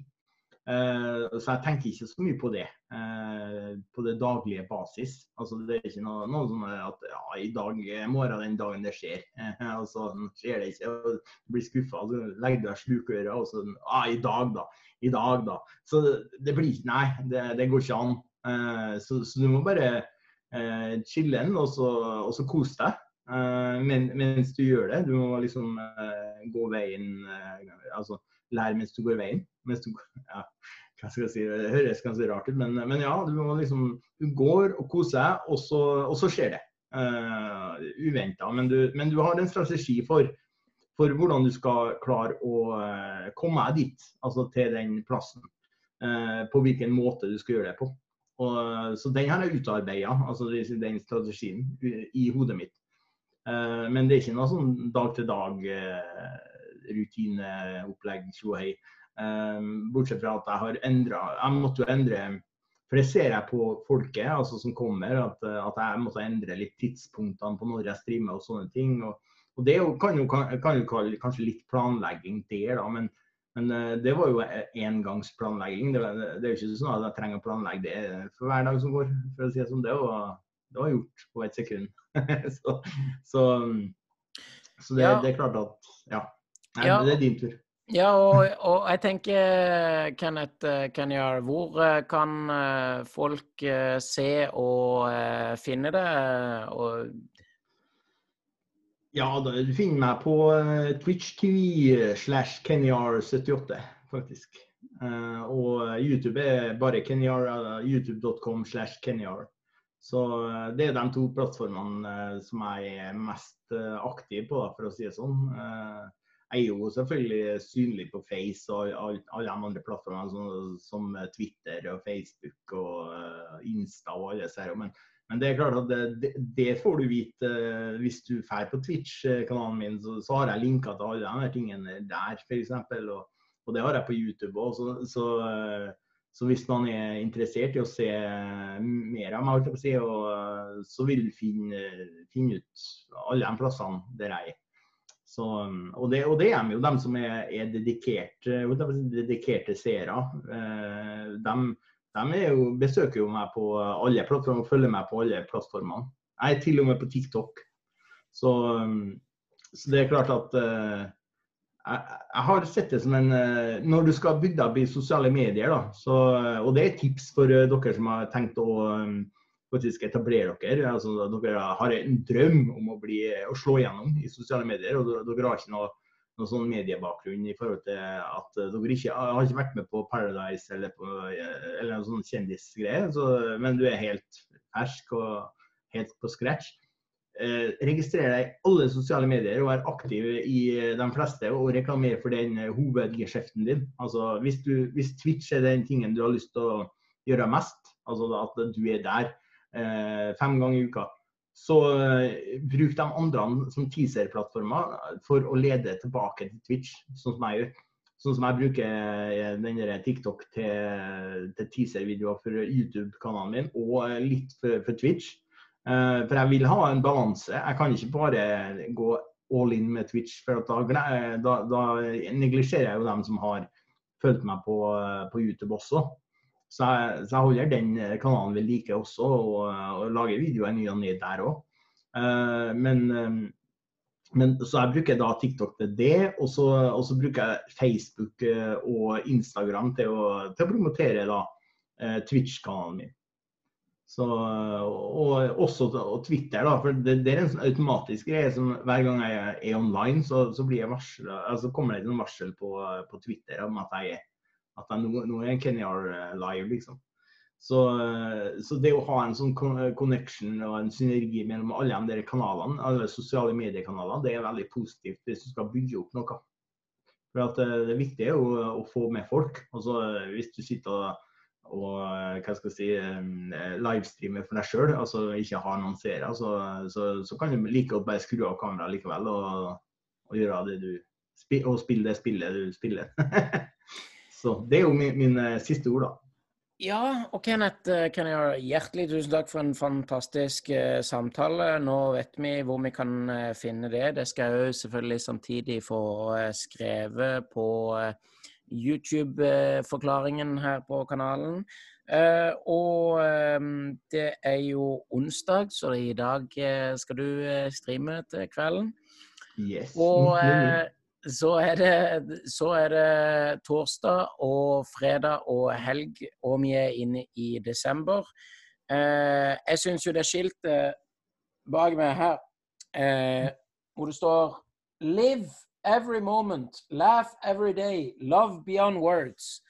Uh, så jeg tenker ikke så mye på det uh, på det daglige basis. Altså Det er ikke noe, noe sånn at ja, i dag er morgen den dagen det skjer. (laughs) Og så skjer det ikke, og blir skuffa. Så legger du deg slukøra og så ja, i dag, da. I dag, da. Så det, blir ikke Nei, det, det, går ikke an. Så, så, du må bare chille og så, og så kose deg. Men, mens du gjør det. Du må liksom gå veien Altså lære mens du går veien. Mens du, (laughs) ja, hva skal jeg si, Det høres ganske rart ut, men, men, ja. Du, må liksom, du går og koser deg, og så, og så skjer det. Uh, eh, Uventa. Men, men, du har en strategi for, for hvordan du skal klare å uh, komme deg dit, altså til den plassen. Uh, på hvilken måte du skal gjøre det på. Og, så den har jeg utarbeida, altså den strategien, i hodet mitt. Uh, men det er ikke noe sånn dag-til-dag rutineopplegg, tjohei. Um, bortsett fra at jeg har endra Jeg måtte jo endre For det ser jeg på folket altså som kommer, at, at jeg måtte endre litt tidspunktene på når jeg streamer og sånne ting. Og, og det jo, kan, jo, kan, kan jo kalle kanskje litt planlegging der, da. Men, men uh, det var jo engangsplanlegging. Det, det, er jo ikke sånn at jeg trenger å planlegge det for hver dag som går. for å si Det som Det var, det var gjort på et sekund. (laughs) så, så, så det, ja. det, er klart at Ja. Nei, ja. det er din tur. Ja, og, og, jeg tenker, Kenneth eh, Kenyar, hvor eh, kan eh, folk se og finne det? Og... Ja, du finner meg på Twitch TV slash Kenyar78, faktisk. Og YouTube er bare Kenyar, youtube.com slash Kenyar. Så det er de to plattformene som jeg er mest aktiv på, for å si det sånn jeg er jo selvfølgelig synlig på Face og alle, de andre plattformene som, som, Twitter og Facebook og uh, Insta og alle disse her. Men, men, det er klart at det, det får du vite uh, hvis du drar på Twitch-kanalen min. Så, så, har jeg linka til alle de her tingene der, f.eks. Og, og det har jeg på YouTube òg. Så, så, uh, så, hvis man er interessert i å se mer av meg, så vil du finne, finne ut alle de plassene der jeg er. Så, og, det, og, det, er jo dem som er, er dedikerte, dedikerte seere. Eh, de, de jo, besøker jo meg på alle plattformer og følger meg på alle plattformene. Jeg er til og med på TikTok. Så, så det er klart at uh, jeg, jeg, har sett det som en uh, Når du skal bygge opp i sosiale medier, da, så, og det er et tips for dere som har tenkt å um, faktisk etablere dere. Altså, dere har en drøm om å, bli, å slå igjennom i sosiale medier. og Dere har ikke noe, noe sånn mediebakgrunn i forhold til at dere ikke har ikke vært med på Paradise eller, på, eller noen sånn kjendisgreier, så, men du er helt fersk og helt på scratch. eh, registrer deg i alle sosiale medier og vær aktiv i de fleste og reklamer for den hovedgeskjeften din. Altså, hvis, du, hvis Twitch er den tingen du har lyst til å gjøre mest, altså at du er der fem ganger i uka, så eh, bruk de andre som teaser-plattformer for å lede tilbake til Twitch, sånn som jeg gjør. Sånn som jeg bruker denne TikTok til, til teaser-videoer for YouTube-kanalen min, og litt for, for Twitch. Uh, for jeg vil ha en balanse. Jeg kan ikke bare gå all in med Twitch. For da, da, da neglisjerer jeg jo dem som har fulgt meg på, på YouTube også. Så jeg, så jeg, holder den kanalen ved like også, og, og lager videoer ny og ne der òg. Uh, men så jeg bruker da TikTok til det, og så, og så bruker jeg Facebook eh, og Instagram til å, til å promotere da, eh, Twitch-kanalen min. Så, og også og Twitter, da, for det, det, er en sånn automatisk greie som hver gang jeg er online, så, så varslet, altså kommer det et varsel på, på, Twitter om at jeg, at nå, nå er Kenyar eh, live, liksom. Så, så, det å ha en sånn connection og en synergi mellom alle de kanalene, alle sosiale mediekanalene, det er veldig positivt hvis du skal bygge opp noe. For eh, Det viktige er jo å få med folk. Altså, hvis du sitter og, og hva skal jeg si, livestreamer for deg sjøl, altså ikke har noen seere, så, så, så, kan du like godt bare skru av kameraet likevel og, og, gjøre det du og spille det spillet du spiller. (laughs) så Det er jo min, min eh, siste ord, da. Ja, og Kenneth, eh, kan jeg hjertelig tusen takk for en fantastisk uh, samtale. Nå vet vi hvor vi kan uh, finne det. Det skal jeg jo selvfølgelig samtidig få uh, skrevet på YouTube-forklaringen her på kanalen. og det er jo onsdag, så i dag skal du streame til kvelden. Yes. Og så er, det, så er det torsdag og fredag og helg, og vi er inne i desember. Eh, jeg syns jo det skiltet bak meg her, eh, hvor det står 'Live every moment, laugh every day, love beyond words',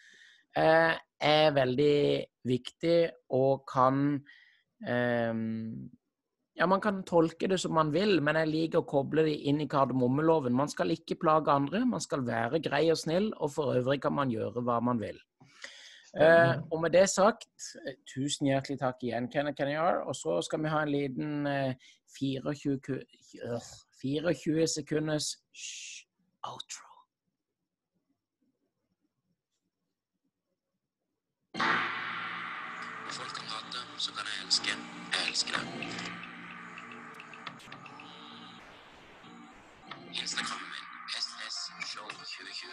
eh, er veldig viktig og kan eh, ja, Man kan tolke det som man vil, men jeg liker å koble det inn i kardemommeloven. Man skal ikke plage andre, man skal være grei og snill, og for øvrig kan man gjøre hva man vil. Eh, og med det sagt, eh, tusen hjertelig takk igjen, Kenneth Kenyar. Og så skal vi ha en liten eh, 24, 24 sekunders shh, outro. Folk kan hate, så kan jeg elske. Jeg elsker det. Instagrammen min ssshow2020.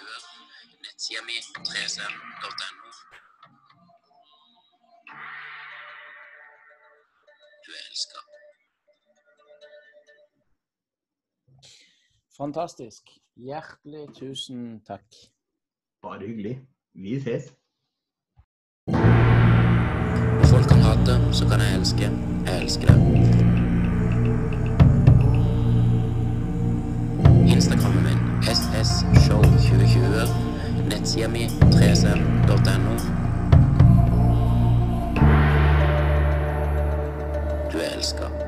Nettsida mi 3sm.no. Du er elska. Fantastisk. Hjertelig tusen takk. Bare hyggelig. Vi ses. Folk kan hate, så kan jeg elske. Jeg elsker det. nettsida mi 3cell.no. Du er elska.